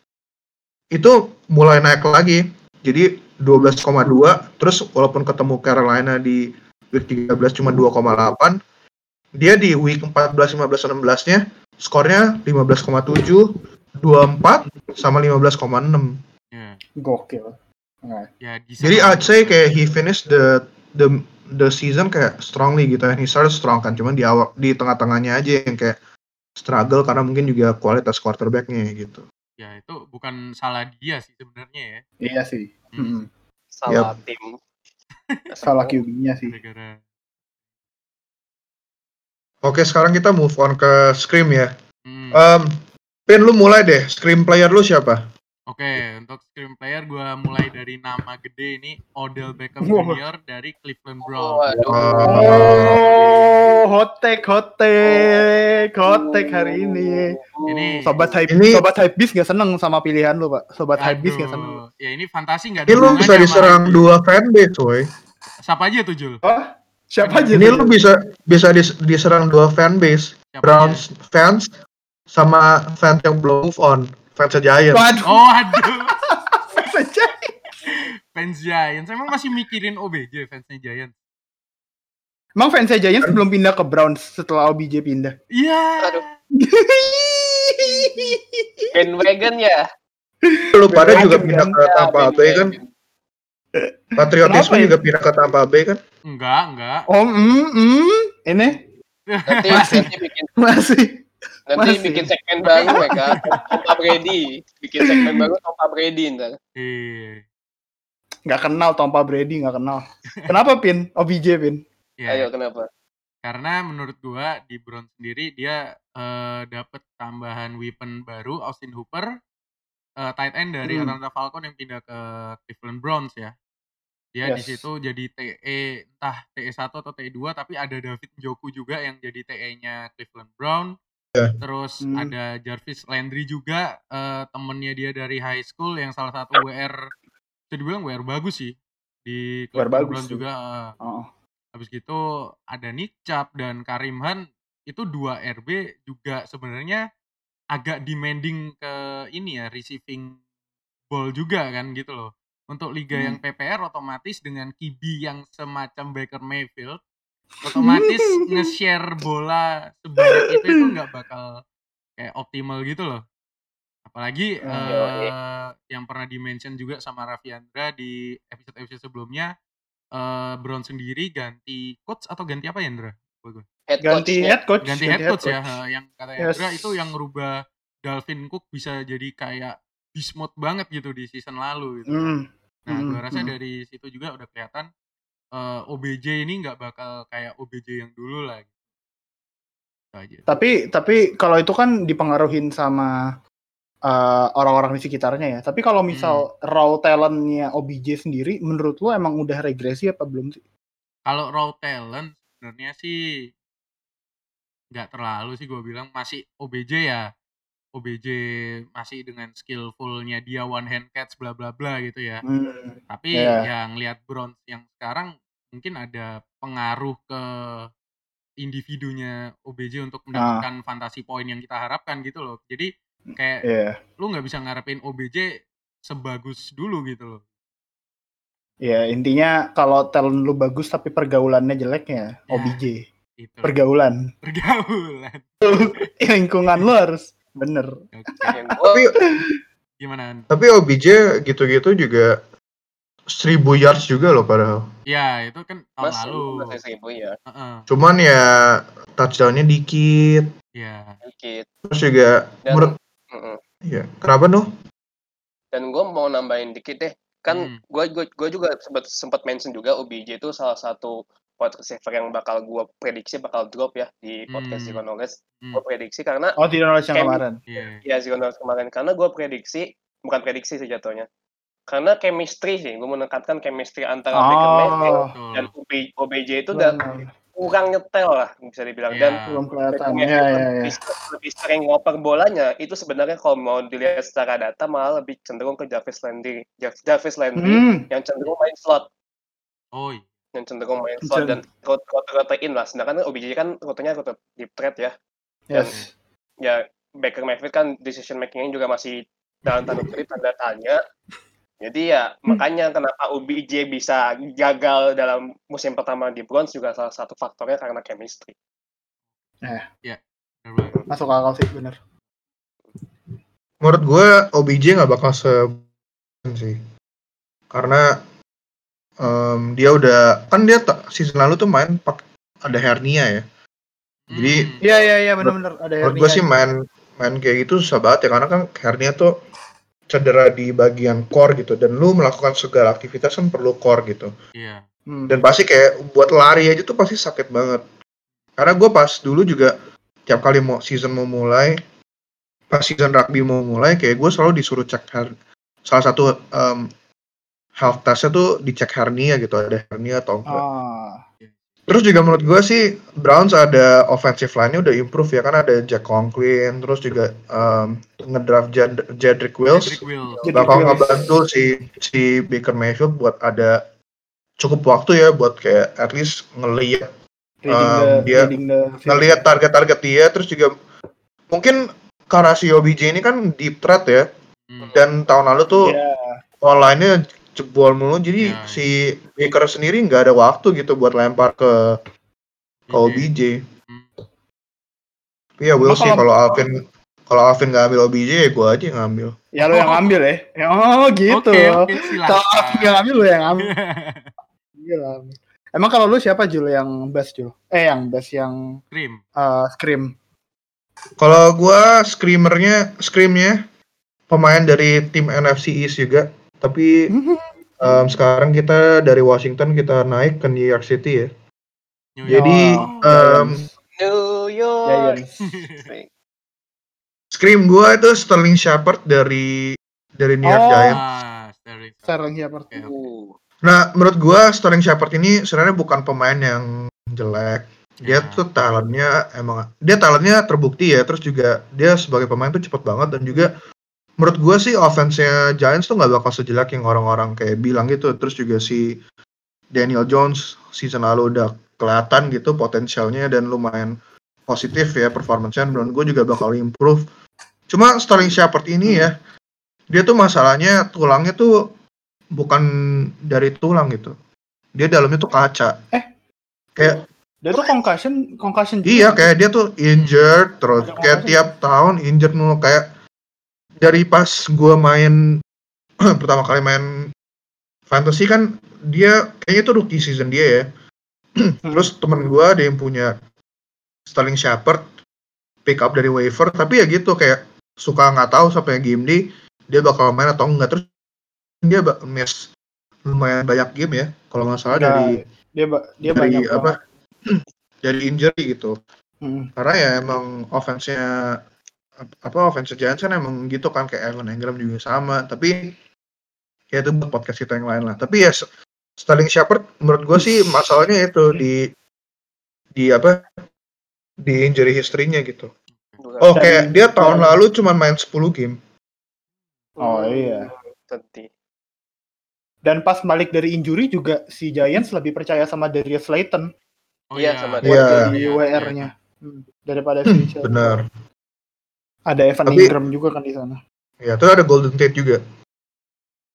S1: itu mulai naik lagi. Jadi 12,2, terus walaupun ketemu Carolina di week 13 cuma 2,8, dia di week 14, 15, 16-nya skornya 15,7, 24 sama 15,6.
S2: Ya.
S3: Gokil. Nah,
S2: Ya, di
S1: Jadi I'd say kayak he finished the the the season kayak strongly gitu and he started strong kan cuman di awal di tengah-tengahnya aja yang kayak struggle karena mungkin juga kualitas quarterbacknya gitu.
S2: ya itu bukan salah dia sih sebenarnya ya.
S3: iya sih.
S2: Hmm.
S3: Hmm.
S4: Salah tim.
S3: Salah QB-nya sih.
S2: Gara-gara
S1: Oke sekarang kita move on ke scream ya.
S2: Hmm.
S1: Um, Pin lu mulai deh scream player lu siapa?
S2: Oke, untuk screen player gue mulai dari nama gede ini Odell Beckham. Jr. dari Cleveland
S4: Oh,
S2: Browns.
S4: waduh.
S3: Oh, hot take, hot take, hot take hari ini.
S2: Ini
S3: Sobat hype,
S1: Ini-
S3: sobat hype bis nggak seneng sama pilihan lu, Pak. Sobat hype bis nggak seneng.
S2: ya ini fantasi nggak ada
S1: Ini lu bisa
S2: sama
S1: diserang
S2: hype.
S1: dua fanbase, woy.
S2: Siapa aja tuh Jul?
S3: Oh, siapa aja?
S1: Ini lu bisa bisa dis- diserang dua fanbase,
S2: Siapa
S1: Browns fans sama fans yang belum move on, fans Giants.
S2: aja?
S3: Waduh,
S2: Oh aduh,
S3: saja.
S2: fans Giants. Emang masih mikirin OBJ fansnya Giants?
S3: Emang fans Giants belum pindah ke Browns setelah OBJ pindah.
S2: Iya.
S4: Aduh. Bandwagon ya.
S1: Lu pada juga pindah ke Tampa Bay kan? Patriotisme
S3: Kenapa ya?
S1: juga pindah ke Tampa Bay kan?
S2: Enggak, enggak.
S3: Oh, mm, mm, ini
S4: Nanti,
S3: Masih.
S4: nanti bikin
S3: masih.
S4: nanti
S3: Masih.
S4: bikin segmen baru ya kan. Tompa Brady. Bikin segmen baru Tompa Brady ntar.
S2: Eh,
S3: Nggak kenal Tompa Brady, nggak kenal. Kenapa Pin? OBJ Pin.
S2: ya.
S4: Ayo kenapa?
S2: Karena menurut gua di Browns sendiri dia eh, dapat tambahan weapon baru Austin Hooper, eh, tight end dari
S3: Hmm.
S2: Atlanta Falcon yang pindah ke Cleveland Browns ya. Dia di
S3: Yes.
S2: situ jadi TE entah TE1 atau TE2 tapi ada David Njoku juga yang jadi TE-nya Cleveland Brown.
S1: Ya.
S2: Terus
S3: Hmm.
S2: ada Jarvis Landry juga eh, temennya dia dari high school yang salah satu WR bisa dibilang WR bagus sih di
S3: WR
S2: Cleveland
S3: bagus
S2: Browns
S3: tuh.
S2: juga. eh.
S3: Oh.
S2: Habis gitu ada Nick Chubb dan Karim Han itu dua RB juga sebenarnya agak demanding ke ini ya receiving ball juga kan gitu loh. Untuk liga
S3: Hmm.
S2: yang PPR otomatis dengan QB yang semacam Baker Mayfield otomatis nge-share bola sebanyak itu itu nggak bakal kayak optimal gitu loh. Apalagi
S3: Hmm.
S2: eh, yang pernah di-mention juga sama Raffi Andra di episode-episode sebelumnya eh Brown sendiri ganti coach atau ganti apa ya Andra? Gua.
S4: Head
S3: Ganti
S4: coach-nya.
S3: head coach.
S2: Ganti head coach ya, eh, yang kata
S3: Yes.
S2: Andra itu yang ngerubah Dalvin Cook bisa jadi kayak beast mode banget gitu di season lalu gitu.
S3: Hmm.
S2: Nah,
S3: Hmm,
S2: gua rasa
S3: hmm.
S2: dari situ juga udah kelihatan eh, OBJ ini nggak bakal kayak OBJ yang dulu. Gitu. Itu aja.
S3: Tapi tapi kalau itu kan dipengaruhin sama eh, orang-orang di sekitarnya ya. Tapi kalau misal
S2: Hmm.
S3: raw talentnya OBJ sendiri, menurut lu emang udah regresi apa belum sih?
S2: Kalau raw talent sebenarnya sih nggak terlalu sih gue bilang masih OBJ ya. OBJ masih dengan skillfulnya dia one hand catch bla bla bla gitu ya.
S3: Hmm.
S2: Tapi
S3: Iya.
S2: yang lihat Browns yang sekarang mungkin ada pengaruh ke individunya OBJ untuk mendapatkan fantasi poin yang kita harapkan gitu loh. Jadi kayak
S3: Iya.
S2: lu nggak bisa ngarepin OBJ sebagus dulu gitu loh.
S3: Ya intinya kalau talent lu bagus tapi pergaulannya jelek ya. OBJ.
S2: Itu
S3: Pergaulan.
S2: pergaulan.
S3: Lingkungan lu harus bener.
S1: Tapi
S2: Gimana? An?
S1: tapi OBJ gitu-gitu juga 1000 yards juga loh padahal.
S2: Ya itu kan tahun
S4: masih
S2: lalu.
S4: masih seribu ya
S2: Heeh,
S1: Cuman ya touchdownnya dikit.
S2: ya.
S4: dikit
S1: Terus juga
S4: dan
S1: menurut
S4: Mm-mm.
S1: ya kenapa noh?
S4: dan gue mau nambahin dikit deh kan
S2: Hmm.
S4: gue gue gue juga sempat sempat mention juga OBJ itu salah satu wide receiver yang bakal gue prediksi bakal drop ya di podcast
S2: Hmm.
S4: Zero Knowledge
S2: Hmm,
S4: gue prediksi karena
S3: Oh di Knowledge yang
S4: Ken-
S3: kemarin.
S2: Iya.
S4: ya Zero Knowledge kemarin karena gue prediksi bukan prediksi sih jatuhnya karena chemistry sih gue menekankan chemistry antara Baker Mayfield
S3: Oh,
S2: Betul.
S4: dan OB- OBJ itu udah kurang nyetel lah bisa dibilang
S2: Iya.
S4: dan
S3: belum kelihatan.
S4: Baker
S3: Ya ya ya.
S4: lebih, lebih sering ngoper bolanya itu sebenarnya kalau mau dilihat secara data malah lebih cenderung ke Jarvis Landry Jar- Jarvis Landry
S3: Hmm.
S4: yang cenderung main slot
S2: Oh, iya.
S4: Yang cenderung main slot dan rute rute rotein lah sedangkan OBJ kan rutenya rute deep threat ya
S3: Yes.
S4: ya Baker Mayfield kan decision makingnya juga masih dalam tanda kutip tanda tanya jadi ya makanya kenapa OBJ bisa gagal dalam musim pertama di Browns juga salah satu faktornya karena chemistry
S2: Bener banget.
S3: Masuk akal sih bener.
S1: Menurut gue OBJ nggak bakal se sih. Karena em, dia udah kan dia season lalu tuh main pak ada hernia ya. Jadi,
S2: Hmm,
S3: Iya iya iya bener-bener ada
S1: Menurut gue
S3: hernia.
S1: sih main main kayak gitu susah banget ya karena kan hernia tuh cedera di bagian core gitu dan lu melakukan segala aktivitas kan perlu core gitu.
S2: Iya.
S3: Hmm.
S1: Dan pasti kayak buat lari aja tuh pasti sakit banget. Karena gue pas dulu juga tiap kali mau season mau mulai, pas season rugby mau mulai, kayak gue selalu disuruh cek her- salah satu em, health testnya tuh dicek hernia gitu, ada hernia atau enggak.
S3: Ah.
S1: Terus juga menurut gue sih Browns ada offensive line-nya udah improve ya kan ada Jack Conklin, terus juga em, ngedraft Jad- Jedrick Wills bakal ngebantu si si Baker Mayfield buat ada cukup waktu ya buat kayak at least
S3: Reading
S1: Um,
S3: the,
S1: dia ngelihat target-target dia terus juga mungkin karena si OBJ ini kan deep threat ya
S2: Hmm.
S1: dan tahun lalu tuh
S3: Iya.
S1: online-nya jebol mulu jadi
S2: Ya.
S1: si Baker sendiri nggak ada waktu gitu buat lempar ke ke OBJ.
S2: Hmm.
S1: Tapi ya Will
S3: Emang
S1: sih
S3: kalau-
S1: Alvin kalau Alvin nggak ambil OBJ ya gue aja yang ngambil.
S3: Ya lu yang ngambil ya. Ya, Oh gitu.
S2: Oke, oke,
S3: Kalau
S2: silakan.
S3: yang ngambil lu yang ngambil. Gila. Emang kalau lu siapa Jul yang bass Jul? Eh yang bass yang
S2: Scream.
S3: uh, scream.
S1: Kalau gua screamernya screamnya pemain dari tim NFC East juga, tapi em, sekarang kita dari Washington kita naik ke New York City ya.
S2: New
S1: Jadi
S3: Oh,
S1: em,
S4: New York
S1: scream gua itu Sterling Shepard dari dari New York
S3: Oh.
S1: Giants.
S2: Ah, Sterling.
S3: Shepard.
S4: Uh,
S1: Nah, menurut gua Sterling Shepard ini sebenarnya bukan pemain yang jelek. Dia
S2: Ya.
S1: tuh talentnya emang dia talentnya terbukti ya. Terus juga dia sebagai pemain tuh cepet banget dan juga menurut gua sih offense-nya Giants tuh nggak bakal sejelek yang orang-orang kayak bilang gitu. Terus juga si Daniel Jones season lalu udah kelihatan gitu potensialnya dan lumayan positif ya performance-nya. Menurut gue juga bakal improve. Cuma Sterling Shepard ini ya, dia tuh masalahnya tulangnya tuh bukan dari tulang gitu. Dia dalamnya tuh kaca.
S3: Eh?
S1: Kayak
S3: Dia tuh concussion, concussion. juga.
S1: Iya kayak dia tuh injured terus kayak tiap tahun injured mulu kayak dari pas gua main pertama kali main fantasy kan dia kayaknya itu rookie season dia ya.
S3: Hmm.
S1: Terus temen gua ada yang punya Sterling Shepard pick up dari waiver tapi ya gitu kayak suka nggak tahu sampai game day dia bakal main atau enggak terus dia bak- miss lumayan banyak game ya kalau nggak salah
S3: Nah,
S1: dari
S3: dia dia
S1: dari
S3: banyak
S1: apa dari injury gitu
S3: Hmm.
S1: karena ya emang offense-nya apa offense Giants kan emang gitu kan kayak Evan Engram juga sama tapi ya itu buat podcast kita yang lain lah tapi ya Sterling Shepard menurut gue sih masalahnya itu di di apa di injury history-nya gitu oh kayak dia tahun lalu cuma main 10 game
S3: Oh iya.
S4: Tadi.
S3: Dan pas balik dari injury juga si Giants lebih percaya sama Darius Slayton
S2: Oh
S4: Iya,
S2: iya.
S4: sama
S1: Iya.
S3: jadi
S2: Iya,
S3: WR-nya Hmm, daripada si Slayton.
S1: benar
S3: Ada Evan
S1: Tapi-
S3: Ingram juga kan di sana.
S1: ya terus ada Golden Tate juga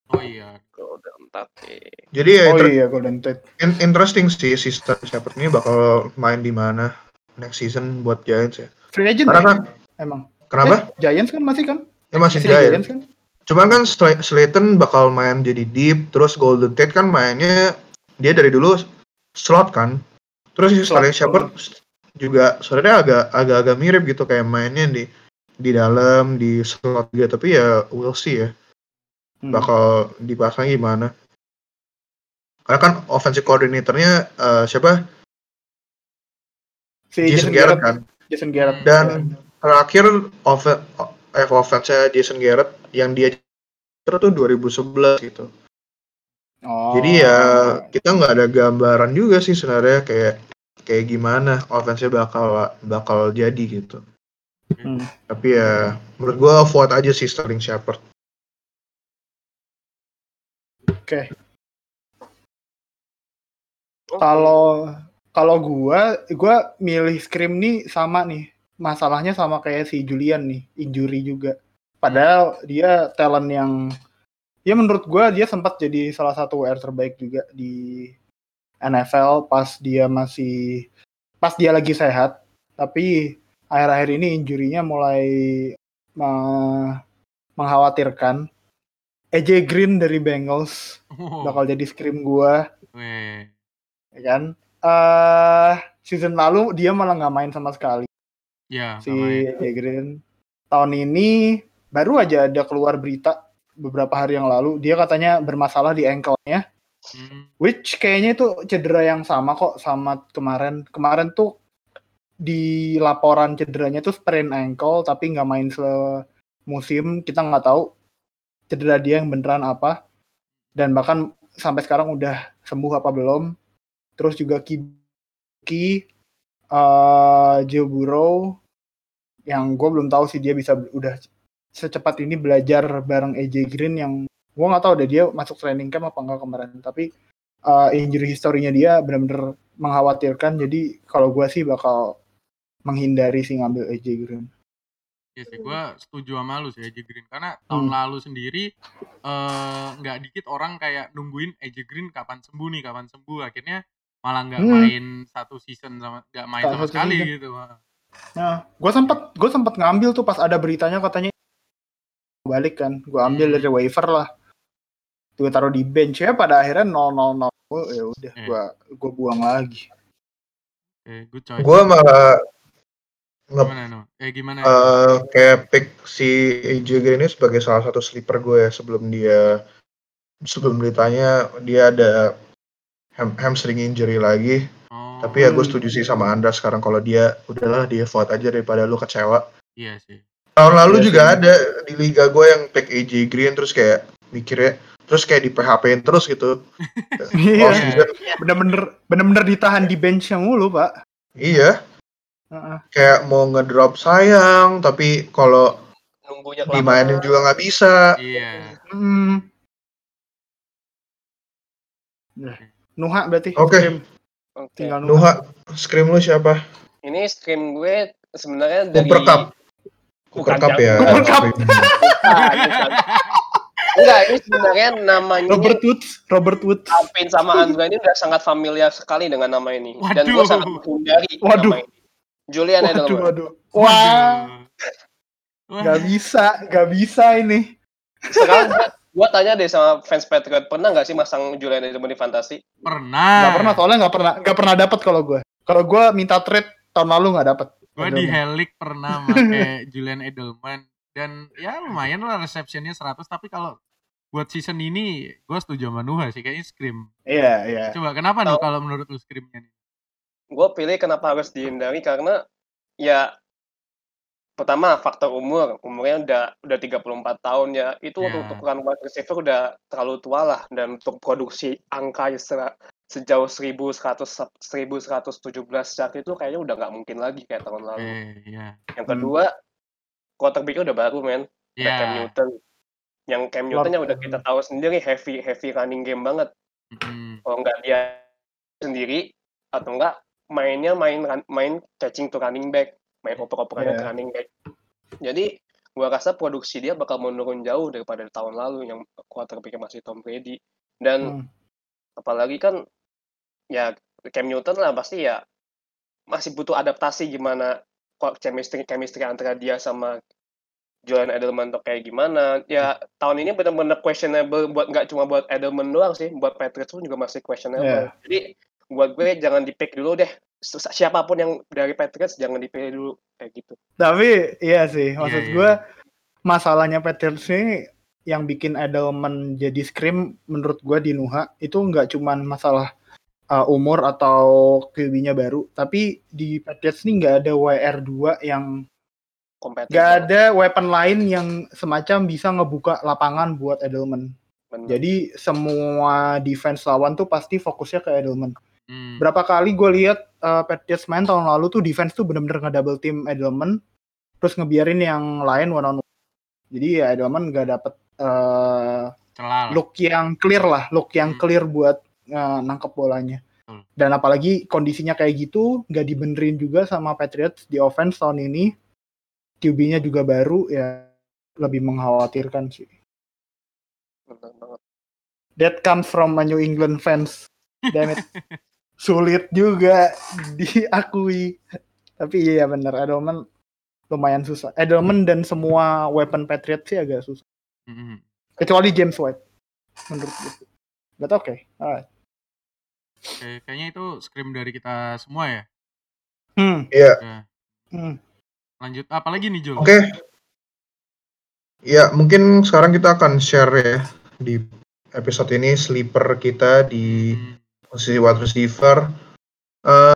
S2: Oh iya.
S4: Golden Tate.
S1: jadi ya
S3: Oh
S1: inter-
S3: iya Golden Tate.
S1: in- interesting sih si Sterling Shepard ini bakal main di mana next season buat Giants ya
S3: Free agent
S1: karena
S3: ya?
S1: kan
S3: emang.
S1: kenapa
S3: Eh, Giants kan masih kan?
S1: ya masih Giants
S3: Giants kan?
S1: Cuman kan Sl- Slayton bakal main jadi deep, terus Golden Tate kan mainnya dia dari dulu slot kan. Terus si. Sterling Shepard juga sebenarnya agak agak-agak mirip gitu kayak mainnya di di dalam di slot juga tapi ya we'll see ya
S3: Hmm.
S1: bakal dipasang gimana. Karena kan offensive coordinatornya eh, siapa?
S3: Si
S1: Jason Garrett kan.
S3: Jason Garrett.
S1: Dan terakhir off- eh, offense Jason Garrett yang dia tuh 2011 gitu.
S3: Oh.
S1: Jadi ya kita nggak ada gambaran juga sih sebenarnya kayak kayak gimana offense-nya bakal bakal jadi gitu.
S3: Hmm.
S1: Tapi ya menurut gua avoid aja sih Sterling Shepard.
S3: Oke.
S4: Oke.
S3: Kalau kalau gua gua milih Scream nih sama nih. Masalahnya sama kayak si Julian nih, injury juga. Padahal dia talent yang ya menurut gua dia sempat jadi salah satu WR terbaik juga di NFL pas dia masih pas dia lagi sehat. Tapi akhir-akhir ini injurinya mulai me- mengkhawatirkan. AJ Green dari Bengals
S2: Oh,
S3: bakal jadi scream gua. Ya kan? Eh season lalu dia malah nggak main sama sekali.
S2: Ya,
S3: si. AJ Green. Tahun ini baru aja ada keluar berita beberapa hari yang lalu. Dia katanya bermasalah di ankle-nya.
S2: Hmm,
S3: which kayaknya itu cedera yang sama kok sama kemarin. Kemarin tuh di laporan cederanya tuh sprain ankle tapi nggak main semusim. Kita nggak tahu cedera dia yang beneran apa. Dan bahkan sampai sekarang udah sembuh apa belum. Terus juga Kibuki eh Joe Burrow yang gue belum tahu sih dia bisa udah secepat ini belajar bareng AJ Green yang gue nggak tahu deh dia masuk training camp apa enggak kemarin. Tapi uh, injury historinya dia benar-benar mengkhawatirkan. Jadi kalau gue sih bakal menghindari sih ngambil AJ Green
S2: Iya sih, gue setuju sama lu sih AJ Green karena tahun
S3: Hmm.
S2: lalu sendiri eh, nggak dikit orang kayak nungguin AJ Green kapan sembuh nih, kapan sembuh. Akhirnya malah nggak
S3: Hmm.
S2: main satu season sama nggak main sama sekali
S3: season.
S2: gitu.
S3: Nah, gue sempat gue sempat ngambil tuh pas ada beritanya katanya balik kan, gue ambil
S2: Hmm.
S3: dari waiver lah, gue taruh di bench ya pada akhirnya 0-0-0 oh, ya udah
S2: Eh.
S3: gue gue buang lagi.
S2: Choice.
S1: Gua malah nge
S2: Gimana no? Eh gimana?
S1: eh, kayak pick si AJ Green ini sebagai salah satu sleeper gue ya sebelum dia sebelum beritanya dia ada ham- hamstring injury lagi.
S2: oh,
S1: Tapi ya gue setuju sih sama Andra sekarang kalau dia udahlah dia vote aja daripada lu kecewa.
S2: iya sih.
S1: Tahun lalu
S3: Iya
S1: juga
S3: sih.
S1: ada di liga gue yang pick AJ Green terus kayak mikirnya terus kayak di PHP-in terus gitu.
S3: Iya, bener-bener bener-bener ditahan di bench yang mulu pak.
S1: Iya,
S3: Heeh.
S1: kayak mau ngedrop sayang tapi kalau
S4: nunggunya
S1: dimainin
S4: kelamaan.
S1: juga nggak bisa.
S2: Iya.
S3: Hmm. Nah, Nuha berarti.
S1: Oke.
S3: Scream.
S4: Oke.
S3: Tinggal Nuha.
S1: Nuha, scream lu siapa?
S4: Ini screen gue sebenarnya dari
S1: Cooper Cup. Cooper Cup ya.
S3: Cooper Cup.
S4: Enggak, ini sebenarnya namanya
S3: Robert Woods, Robert Woods.
S4: Alvin sama Andra ini udah sangat familiar sekali dengan nama ini. Dan gue
S2: Waduh.
S4: sangat menghindari
S3: Waduh.
S4: nama ini. Julian
S3: Waduh,
S4: Edelman.
S3: waduh. Wah,
S2: Waduh.
S3: Nggak bisa, nggak bisa ini.
S4: Sekarang gua, tanya deh sama fans Patriot, pernah nggak sih masang Julian Edelman di fantasi?
S2: pernah.
S3: Nggak pernah, soalnya nggak pernah, nggak pernah dapat kalau gue. Kalau gue minta trade tahun lalu nggak dapat.
S2: Gue di Helik pernah pakai Julian Edelman dan ya lumayan lah receptionnya 100 tapi kalau buat season ini gue setuju sama Nuha sih kayaknya Scream.
S3: Iya, iya.
S2: Coba kenapa nih
S4: Tahu.
S2: kalau menurut lu Screamnya nih?
S4: Gue pilih kenapa harus dihindari karena ya pertama faktor umur umurnya udah udah 34 tahun ya itu
S2: Ya.
S4: untuk ukuran wide receiver udah terlalu tua lah dan untuk produksi angka se- sejauh 1100 1117 saat itu kayaknya udah nggak mungkin lagi kayak tahun lalu.
S2: Eh, ya.
S4: Yang kedua quarterback udah baru men, ada Cam
S2: Ya.
S4: Newton. Yang Cam Newton yang udah kita tahu sendiri heavy heavy running game banget.
S2: Mm-mm.
S4: Kalau nggak dia sendiri atau enggak mainnya main main catching to running back, main oper-operannya
S3: Iya.
S4: ke running back. Jadi gua rasa produksi dia bakal menurun jauh daripada tahun lalu yang quarterback masih Tom Brady. Dan
S3: Hmm.
S4: apalagi kan ya Cam Newton lah pasti ya masih butuh adaptasi gimana chemistry chemistry antara dia sama Julian Edelman tuh kayak gimana ya tahun ini benar-benar questionable buat nggak cuma buat Edelman doang sih buat Patriots pun juga masih questionable
S3: Iya.
S4: jadi buat gue jangan di-pick dulu deh Si- siapa pun yang dari Patriots jangan dipilih dulu kayak gitu
S3: Tapi iya sih, maksud
S2: Iya, iya.
S3: gue masalahnya Patriots ini yang bikin Edelman jadi scream menurut gue di Nuha itu nggak cuman masalah uh, umur atau QB-nya baru, tapi di Patriots ini nggak ada WR2 yang
S4: kompetitif
S3: nggak ada weapon lain yang semacam bisa ngebuka lapangan buat Edelman.
S4: Bener.
S3: Jadi semua defense lawan tuh pasti fokusnya ke Edelman.
S2: Hmm.
S3: Berapa kali gue lihat uh, Patriots main tahun lalu tuh defense tuh bener-bener nge-double team Edelman, terus ngebiarin yang lain one on one. Jadi ya Edelman nggak dapet uh,
S2: Celah
S3: look yang clear lah, look yang
S2: Hmm.
S3: clear buat uh, nangkep bolanya.
S2: Betul.
S3: Dan apalagi kondisinya kayak gitu, nggak dibenerin juga sama Patriots di offense tahun ini. QB-nya juga baru, ya lebih mengkhawatirkan sih. That comes from a New England fans. Damn it. Sulit juga diakui. Tapi iya bener, Edelman lumayan susah. Edelman dan semua weapon Patriot sih agak susah.
S2: Mm-mm.
S3: Kecuali James White. Menurut gue. But oke. Okay. Alright.
S2: Oke, kayaknya itu Scream dari kita semua ya.
S3: Hmm.
S1: Iya.
S2: Ya.
S3: hmm.
S2: Lanjut apa lagi nih Jul?
S1: Oke. Ya, mungkin sekarang kita akan share ya di episode ini sleeper kita di
S2: Hmm.
S1: Posisi wide receiver.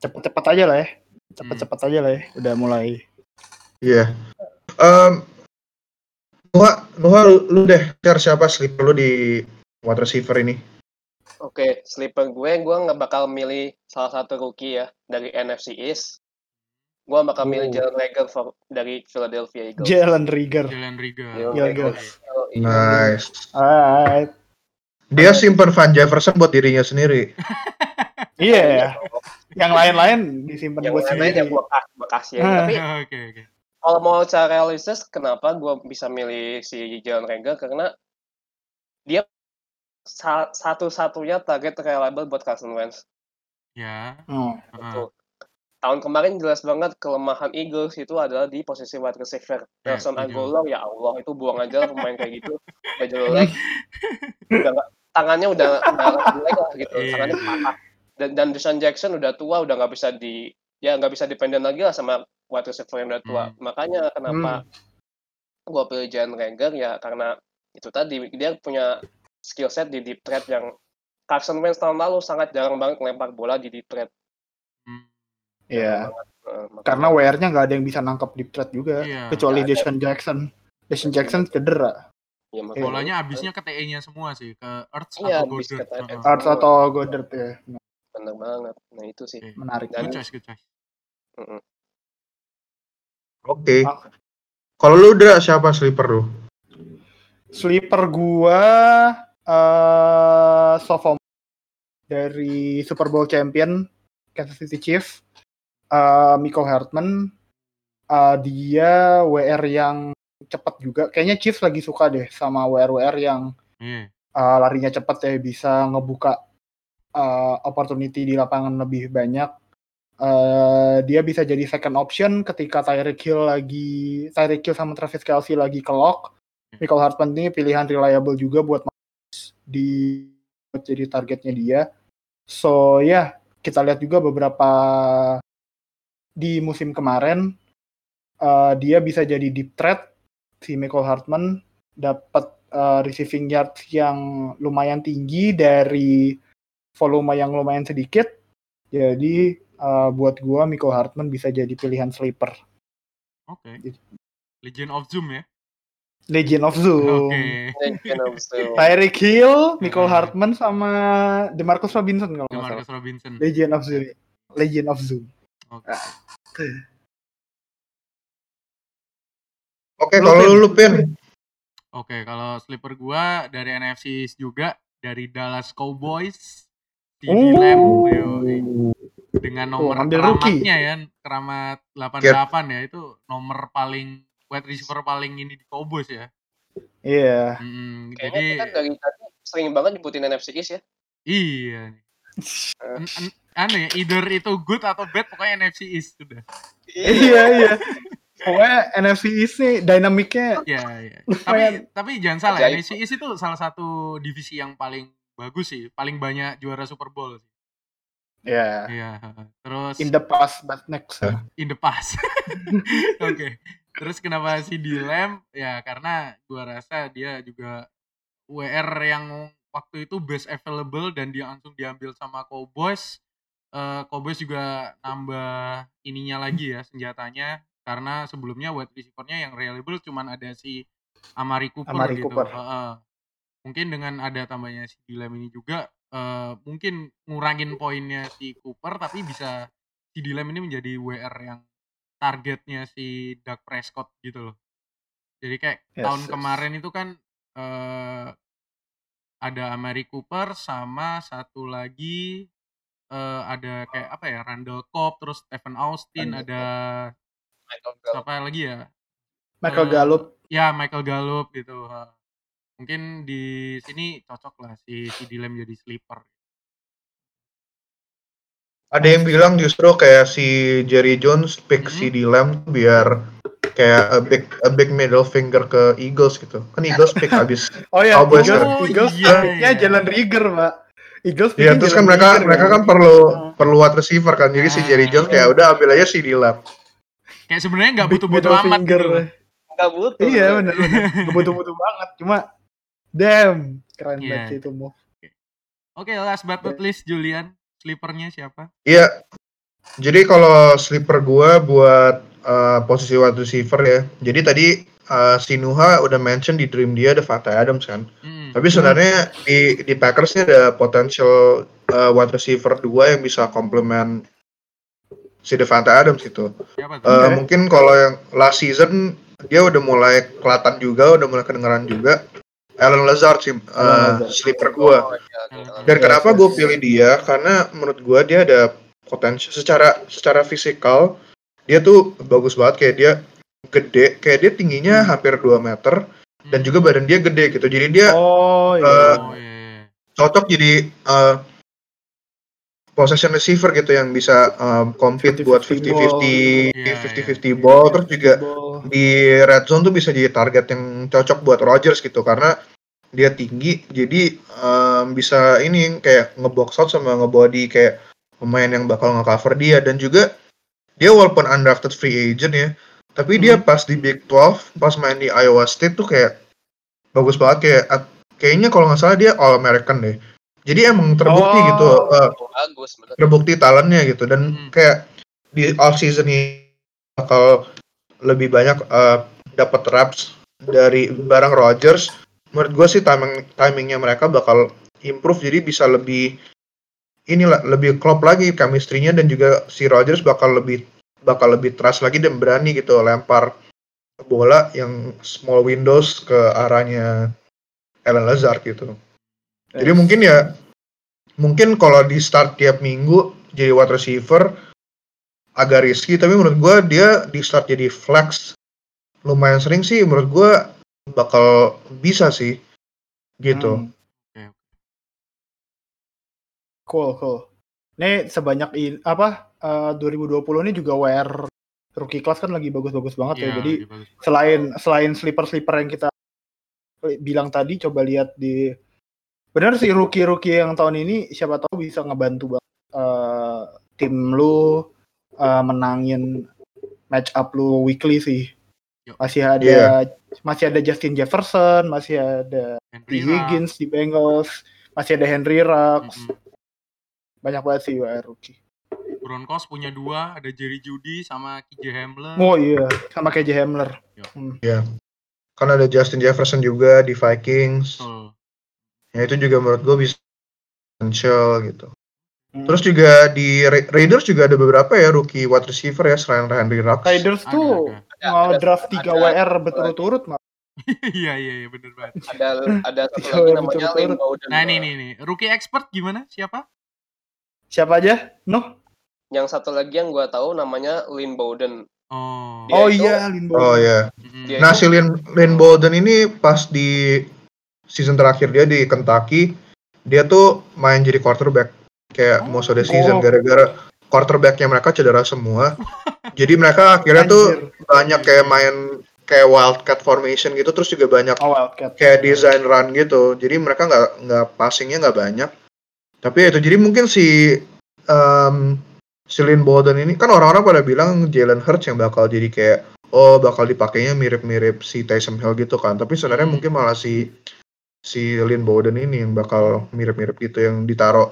S3: Cepet-cepet aja lah ya. Cepet-cepet aja lah ya. Udah mulai.
S1: Iya. Em, Nuha, Nuha lu, lu deh share siapa sleeper lu di wide receiver ini?
S4: Oke, sleeper gue, gue nggak bakal milih salah satu rookie ya dari NFC East. Gue bakal milih
S3: Oh.
S4: Jalen Reagor for- dari Philadelphia Eagles.
S3: Jalen Rieger.
S2: Jalen Riga.
S4: Jalen. Iya.
S1: Nice.
S3: Alright.
S1: Dia simpen Van Jefferson buat dirinya sendiri.
S3: Iya ya. Yang lain-lain disimpan
S4: Yang
S3: buat
S4: lain
S3: sendiri.
S4: yang gue kasih, ya.
S3: Ah.
S4: Tapi
S2: Oke oke.
S4: kalau mau cara realistis, kenapa gue bisa milih si Jalen Reagor? Karena dia sa- satu-satunya target reliable buat Carson Wentz.
S2: Ya.
S3: Oh.
S2: heeh.
S4: Betul. Tahun kemarin jelas banget kelemahan Eagles itu adalah di posisi wide receiver.
S2: Ya,
S4: Nelson
S2: setuju.
S4: Aguilar, ya Allah, itu buang aja lah pemain kayak gitu. Udah jelek. udah nggak- tangannya udah udah jelek lah gitu.
S2: Iya.
S4: Tangannya patah. Dan, dan Deshaun Jackson udah tua, udah nggak bisa di ya nggak bisa dependen lagi lah sama wide receiver yang udah tua.
S2: Hmm.
S4: Makanya kenapa gua pilih Jalen Reagor ya karena itu tadi dia punya skill set di deep threat yang Carson Wentz tahun lalu sangat jarang banget ngelempar bola di deep threat.
S2: Hmm.
S3: Iya.
S4: Eh, makanya-
S3: Karena WR-nya nggak ada yang bisa nangkap deep threat juga.
S2: Iya.
S3: Kecuali. Deshaun Jackson. Deshaun Jackson cedera.
S4: Ya, makanya-
S2: Bolanya abisnya ke TE-nya semua sih, ke Earth
S4: Iya,
S2: atau Goddard.
S3: Arts atau Goddard ya.
S4: bener banget. Nah itu sih.
S2: Oke.
S3: Menarik.
S4: Dan-
S2: Good choice, good choice.
S1: Oke.
S3: Ah.
S1: Kalau lu udah siapa sleeper lu?
S3: Sleeper gua eh sophomore dari Super Bowl champion Kansas City Chiefs eh Miko Hartman Eh, dia WR yang cepat juga kayaknya Chiefs lagi suka deh sama WR WR yang
S2: Iya.
S3: uh, larinya cepat ya bisa ngebuka uh, opportunity di lapangan lebih banyak. Uh, dia bisa jadi second option ketika Tyreek Hill lagi Tyreek Hill sama Travis Kelsey lagi ke lock. Michael Hartman ini pilihan reliable juga buat di buat jadi targetnya dia. So ya yeah, kita lihat juga beberapa di musim kemarin uh, dia bisa jadi deep threat si Michael Hartman dapat uh, receiving yards yang lumayan tinggi dari volume yang lumayan sedikit. Jadi uh, buat gua Miko Hartman bisa jadi pilihan sleeper.
S2: Oke. Okay. Legend of Zoom ya.
S3: Legend of Zoom.
S2: Oke. Okay.
S4: Legend of Zoom.
S3: Tyreek Hill, Miko Hartman sama DeMarcus Robinson kalau
S2: DeMarcus Robinson.
S3: Legend of Zoom. Legend of Zoom.
S1: Oke. Okay. Oke, okay, kalau lu Pin,
S2: Oke, kalau sleeper gua dari NFC juga dari Dallas Cowboys. CD oh. Lamb dengan nomor oh, keramatnya ya, keramat 88 yep. ya itu nomor paling wide receiver paling ini di Cowboys ya.
S3: Iya. Yeah.
S2: Hmm,
S4: Kayaknya jadi kita dari tadi sering banget nyebutin NFC East ya.
S2: Iya. Aneh, either itu good atau bad pokoknya NFC East sudah.
S3: iya iya. Pokoknya NFC East nih dinamiknya.
S2: Iya, iya. Tapi tapi jangan salah, Ajaib. NFC East itu salah satu divisi yang paling bagus sih, paling banyak juara Super Bowl sih.
S3: Iya.
S2: Yeah. Iya, terus
S3: in the past but next.
S2: In the past. Oke. okay. Terus kenapa si Dilem? Ya karena gua rasa dia juga WR yang waktu itu best available dan dia langsung diambil sama Cowboys. Uh, Cowboys juga nambah ininya lagi ya senjatanya karena sebelumnya wide receivernya yang reliable cuman ada si Amari Cooper
S3: Amari
S2: gitu.
S3: Cooper.
S2: Uh, mungkin dengan ada tambahnya si Dilem ini juga uh, mungkin ngurangin poinnya si Cooper tapi bisa si Dilem ini menjadi WR yang targetnya si Doug Prescott gitu loh. Jadi kayak yes, tahun yes. kemarin itu kan uh, ada Amari Cooper sama satu lagi uh, ada kayak apa ya Randall Cobb terus Stephen Austin Randall ada
S4: Michael
S2: Gallup. Siapa lagi ya?
S3: Michael uh, Gallup.
S2: Ya, Michael Gallup gitu. Mungkin di sini cocok lah si si Dilem jadi sleeper.
S1: Ada yang bilang justru kayak si Jerry Jones pick hmm. si Dilem biar kayak a big a big middle finger ke Eagles gitu. Kan Eagles pick habis
S3: Oh ya, Cowboys Eagles, kan. Eagles iya, iya. jalan Rigger, Pak. Eagles
S1: Iya, terus kan mereka mereka kan perlu oh. perlu wide receiver kan. Jadi si Jerry Jones kayak udah ambil aja si Dilem.
S2: Kayak sebenarnya nggak butuh-butuh amat
S3: finger. gitu.
S4: Nggak butuh.
S3: Iya benar Nggak butuh-butuh banget. Cuma damn keren yeah. banget itu move.
S2: Oke, okay, last but not least Julian, sleepernya siapa?
S1: Iya. Jadi kalau sleeper gua buat uh, posisi wide receiver ya. Jadi tadi uh, Sinuha udah mention di dream dia ada Fatah Adams kan. Hmm. Tapi sebenarnya di di Packers ini ada potential uh, wide receiver dua yang bisa complement si Devante Adams itu. Uh. Mungkin kalau yang last season dia udah mulai kelihatan juga, udah mulai kedengeran juga. Alan Lazard sih uh, sleeper gue. Oh, iya. Dan kenapa gue pilih dia? Karena menurut gue dia ada potensi secara secara fisikal dia tuh bagus banget kayak dia gede, kayak dia tingginya hmm. hampir 2 meter dan juga badan dia gede gitu. Jadi dia
S3: oh, iya. Uh,
S1: cocok jadi uh, possession receiver gitu yang bisa um, compete 50 -50 buat 50-50 50-50 ball terus juga ball. di red zone tuh bisa jadi target yang cocok buat Rodgers gitu karena dia tinggi jadi um, bisa ini kayak ngebox out sama ngebody kayak pemain yang bakal ngecover dia dan juga dia walaupun undrafted free agent ya tapi hmm. dia pas di Big 12 pas main di Iowa State tuh kayak bagus banget kayak kayaknya kalau nggak salah dia All American deh jadi emang terbukti gitu, oh, gitu uh, bagus, terbukti talentnya gitu. Dan hmm. kayak di off season ini bakal lebih banyak uh, dapat reps dari barang Rogers menurut gue sih timing timingnya mereka bakal improve. Jadi bisa lebih inilah lebih klop lagi chemistry-nya. Dan juga si Rogers bakal lebih bakal lebih trust lagi dan berani gitu lempar bola yang small windows ke arahnya Ellen Lazard gitu. Jadi mungkin ya mungkin kalau di start tiap minggu jadi wide receiver agak risky tapi menurut gue dia di start jadi flex lumayan sering sih menurut gue bakal bisa sih gitu.
S3: Hmm.
S2: Oke.
S3: Cool, cool. Ini sebanyak in, apa eh, 2020 ini juga WR rookie class kan lagi bagus-bagus banget ya.
S2: Iya,
S3: Jadi
S2: bagus.
S3: selain selain sleeper-sleeper yang kita bilang tadi coba lihat di benar sih rookie-rookie yang tahun ini siapa tahu bisa ngebantu banget eh, tim lu eh, menangin match up lu weekly sih. Masih ada
S1: Iya.
S3: masih ada Justin Jefferson, masih ada T.
S2: Henry.
S3: Higgins di Bengals, masih ada Henry Ruggs.
S2: Mm-mm.
S3: Banyak banget sih WR rookie.
S2: Broncos punya dua, ada Jerry Judy sama KJ Hamler.
S3: Oh iya, sama kayak J. Hamler.
S1: Kan ada Justin Jefferson juga di Vikings.
S2: Betul.
S1: Ya itu juga menurut gue bisa potential gitu.
S3: Hmm.
S1: Terus juga di Ra- Raiders juga ada beberapa ya rookie wide receiver ya selain Henry Ruggs.
S3: Raiders
S2: Ada,
S3: tuh
S2: ada.
S4: Ada-
S3: mau
S4: ada-
S3: draft 3
S4: ada-
S3: WR berturut-turut mah.
S2: Iya iya iya bener banget.
S4: ada ada satu
S3: Iya,
S4: lagi namanya Bowden
S2: Nah ini nih nih, rookie expert gimana? Siapa?
S3: Siapa aja? Noh?
S4: yang satu lagi yang gua tahu namanya Lynn Bowden
S2: Oh.
S4: Dia
S3: Oh
S4: itu-
S3: iya, Limbo.
S1: Oh ya.
S2: Mm-mm.
S4: Dia-
S1: Nah si Lin, Lin Bolden ini pas di season terakhir dia di Kentucky, dia tuh main jadi quarterback kayak
S2: Oh.
S1: most of the season
S3: Oh.
S1: gara-gara quarterbacknya mereka cedera semua. jadi mereka akhirnya tuh
S3: Anjir.
S1: banyak kayak main kayak wildcat formation gitu, terus juga banyak
S3: Oh, Wildcat.
S1: kayak design run gitu. Jadi mereka nggak nggak passingnya nggak banyak. Tapi ya itu jadi mungkin si um, si Lin Bolden ini kan orang-orang pada bilang Jalen Hurts yang bakal jadi kayak oh bakal dipakainya mirip-mirip si Taysom Hill gitu kan. Tapi sebenarnya
S2: Hmm.
S1: mungkin malah si si Lin Bolden ini yang bakal mirip-mirip gitu yang ditaruh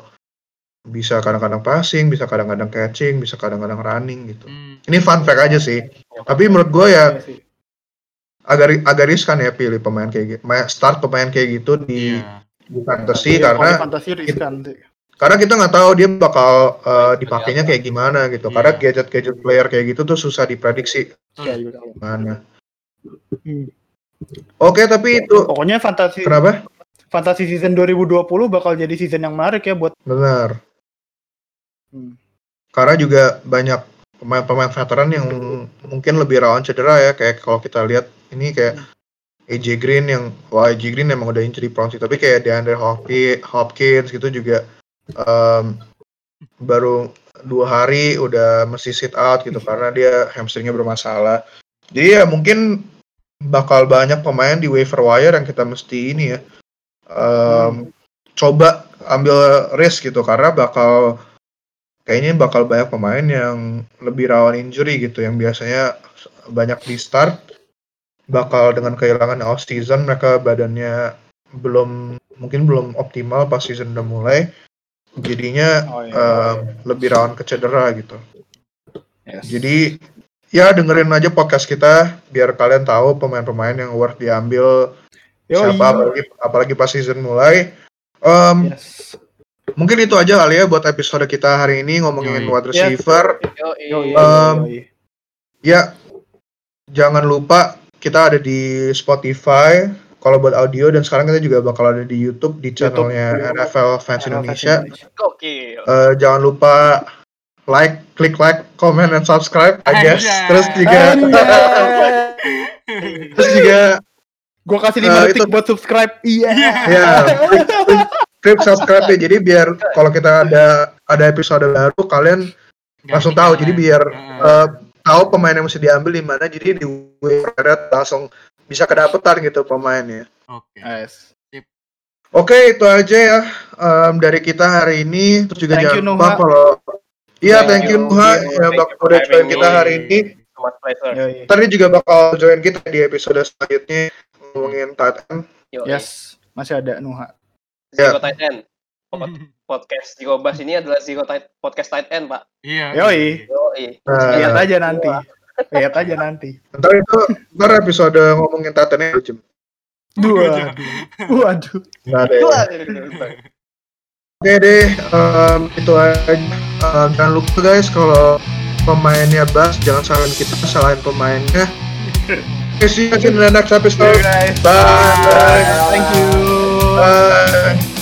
S1: bisa kadang-kadang passing, bisa kadang-kadang catching, bisa kadang-kadang running gitu.
S2: Hmm.
S1: Ini fun fact aja sih. Tapi menurut gue ya
S3: Iya
S1: agak agak riskan ya pilih pemain kayak gitu, start pemain kayak gitu di
S2: Iya.
S1: di fantasy
S3: Iya, kalau
S1: karena
S3: di fantasi riskan sih.
S1: karena kita nggak tahu dia bakal uh, dipakainya kayak gimana gitu.
S2: Iya.
S1: Karena gadget-gadget player kayak gitu tuh susah diprediksi
S2: Betul.
S3: Iya, juga.
S1: mana.
S3: Hmm.
S1: Oke, tapi itu
S3: Pokoknya fantasi
S1: kenapa?
S3: fantasi season 2020 bakal jadi season yang menarik ya buat
S1: Benar.
S3: Hmm.
S1: Karena juga banyak pemain-pemain veteran yang mungkin lebih rawan cedera ya. Kayak kalau kita lihat ini kayak AJ Green yang wah AJ Green emang udah injury prone sih. Tapi kayak DeAndre Hopkins, Hopkins gitu juga em, baru dua hari udah mesti sit out gitu karena dia hamstringnya bermasalah. Jadi ya mungkin bakal banyak pemain di waiver wire yang kita mesti ini ya em, coba ambil risk gitu karena bakal kayaknya bakal banyak pemain yang lebih rawan injury gitu yang biasanya banyak di start bakal dengan kehilangan off season mereka badannya belum mungkin belum optimal pas season udah mulai jadinya
S3: Oh, iya.
S1: em, lebih rawan ke cedera gitu
S3: Yes.
S1: jadi ya dengerin aja podcast kita biar kalian tahu pemain-pemain yang worth diambil
S3: Yo,
S1: siapa
S3: iya.
S1: apalagi apalagi pas season mulai Em,
S3: Yes.
S1: mungkin itu aja kali ya buat episode kita hari ini ngomongin
S2: Yoi.
S1: wide receiver Um. Ya, jangan lupa kita ada di Spotify kalau buat audio dan sekarang kita juga bakal ada di YouTube di
S3: YouTube.
S1: channelnya NFL Fans
S3: NFL
S1: Indonesia.
S4: Gokil.
S1: Eh, jangan lupa like, klik like, comment, dan subscribe, I guess.
S2: Anjay.
S1: Terus juga, terus juga,
S3: Gua kasih
S1: Eh,
S3: 5 detik
S1: itu-
S3: buat subscribe. Iya.
S1: ya, klik, klik, klik subscribe ya. Jadi biar kalau kita ada ada episode baru, kalian
S2: Nggak
S1: langsung tahu. Jadi biar eh, tahu pemain yang mesti diambil di mana. Jadi di website langsung bisa kedapetan gitu pemainnya.
S2: Oke.
S3: Yes.
S1: Oke, itu aja ya em, dari kita hari ini. Terus juga
S3: Thank you,
S1: jangan lupa kalau Iya,
S4: Thank
S1: thank you. Nuha
S4: Thank you.
S1: yang
S4: Thank
S1: bak-
S4: you for
S1: udah join kita hari ini.
S3: Yo, iya.
S1: Tadi juga bakal join kita di episode selanjutnya ngomongin.
S4: Yo,
S3: Yes. Masih ada Nuha.
S4: Zero end. Pod- Podcast Zero Bass ini adalah Zero tight podcast tight end, Pak.
S2: Iya.
S3: Yoi.
S4: Yo,
S1: Nah,
S3: Lihat aja nanti. Lihat aja nanti.
S1: ntar itu ntar episode ngomongin end lucu.
S3: Dua. Waduh.
S1: Ya. Oke deh, em, itu aja. Em, jangan lupa guys kalau pemainnya Bas jangan salahin kita, salahin pemainnya. You in the next episode.
S3: guys.
S1: Bye.
S3: Thank you.
S1: Bye.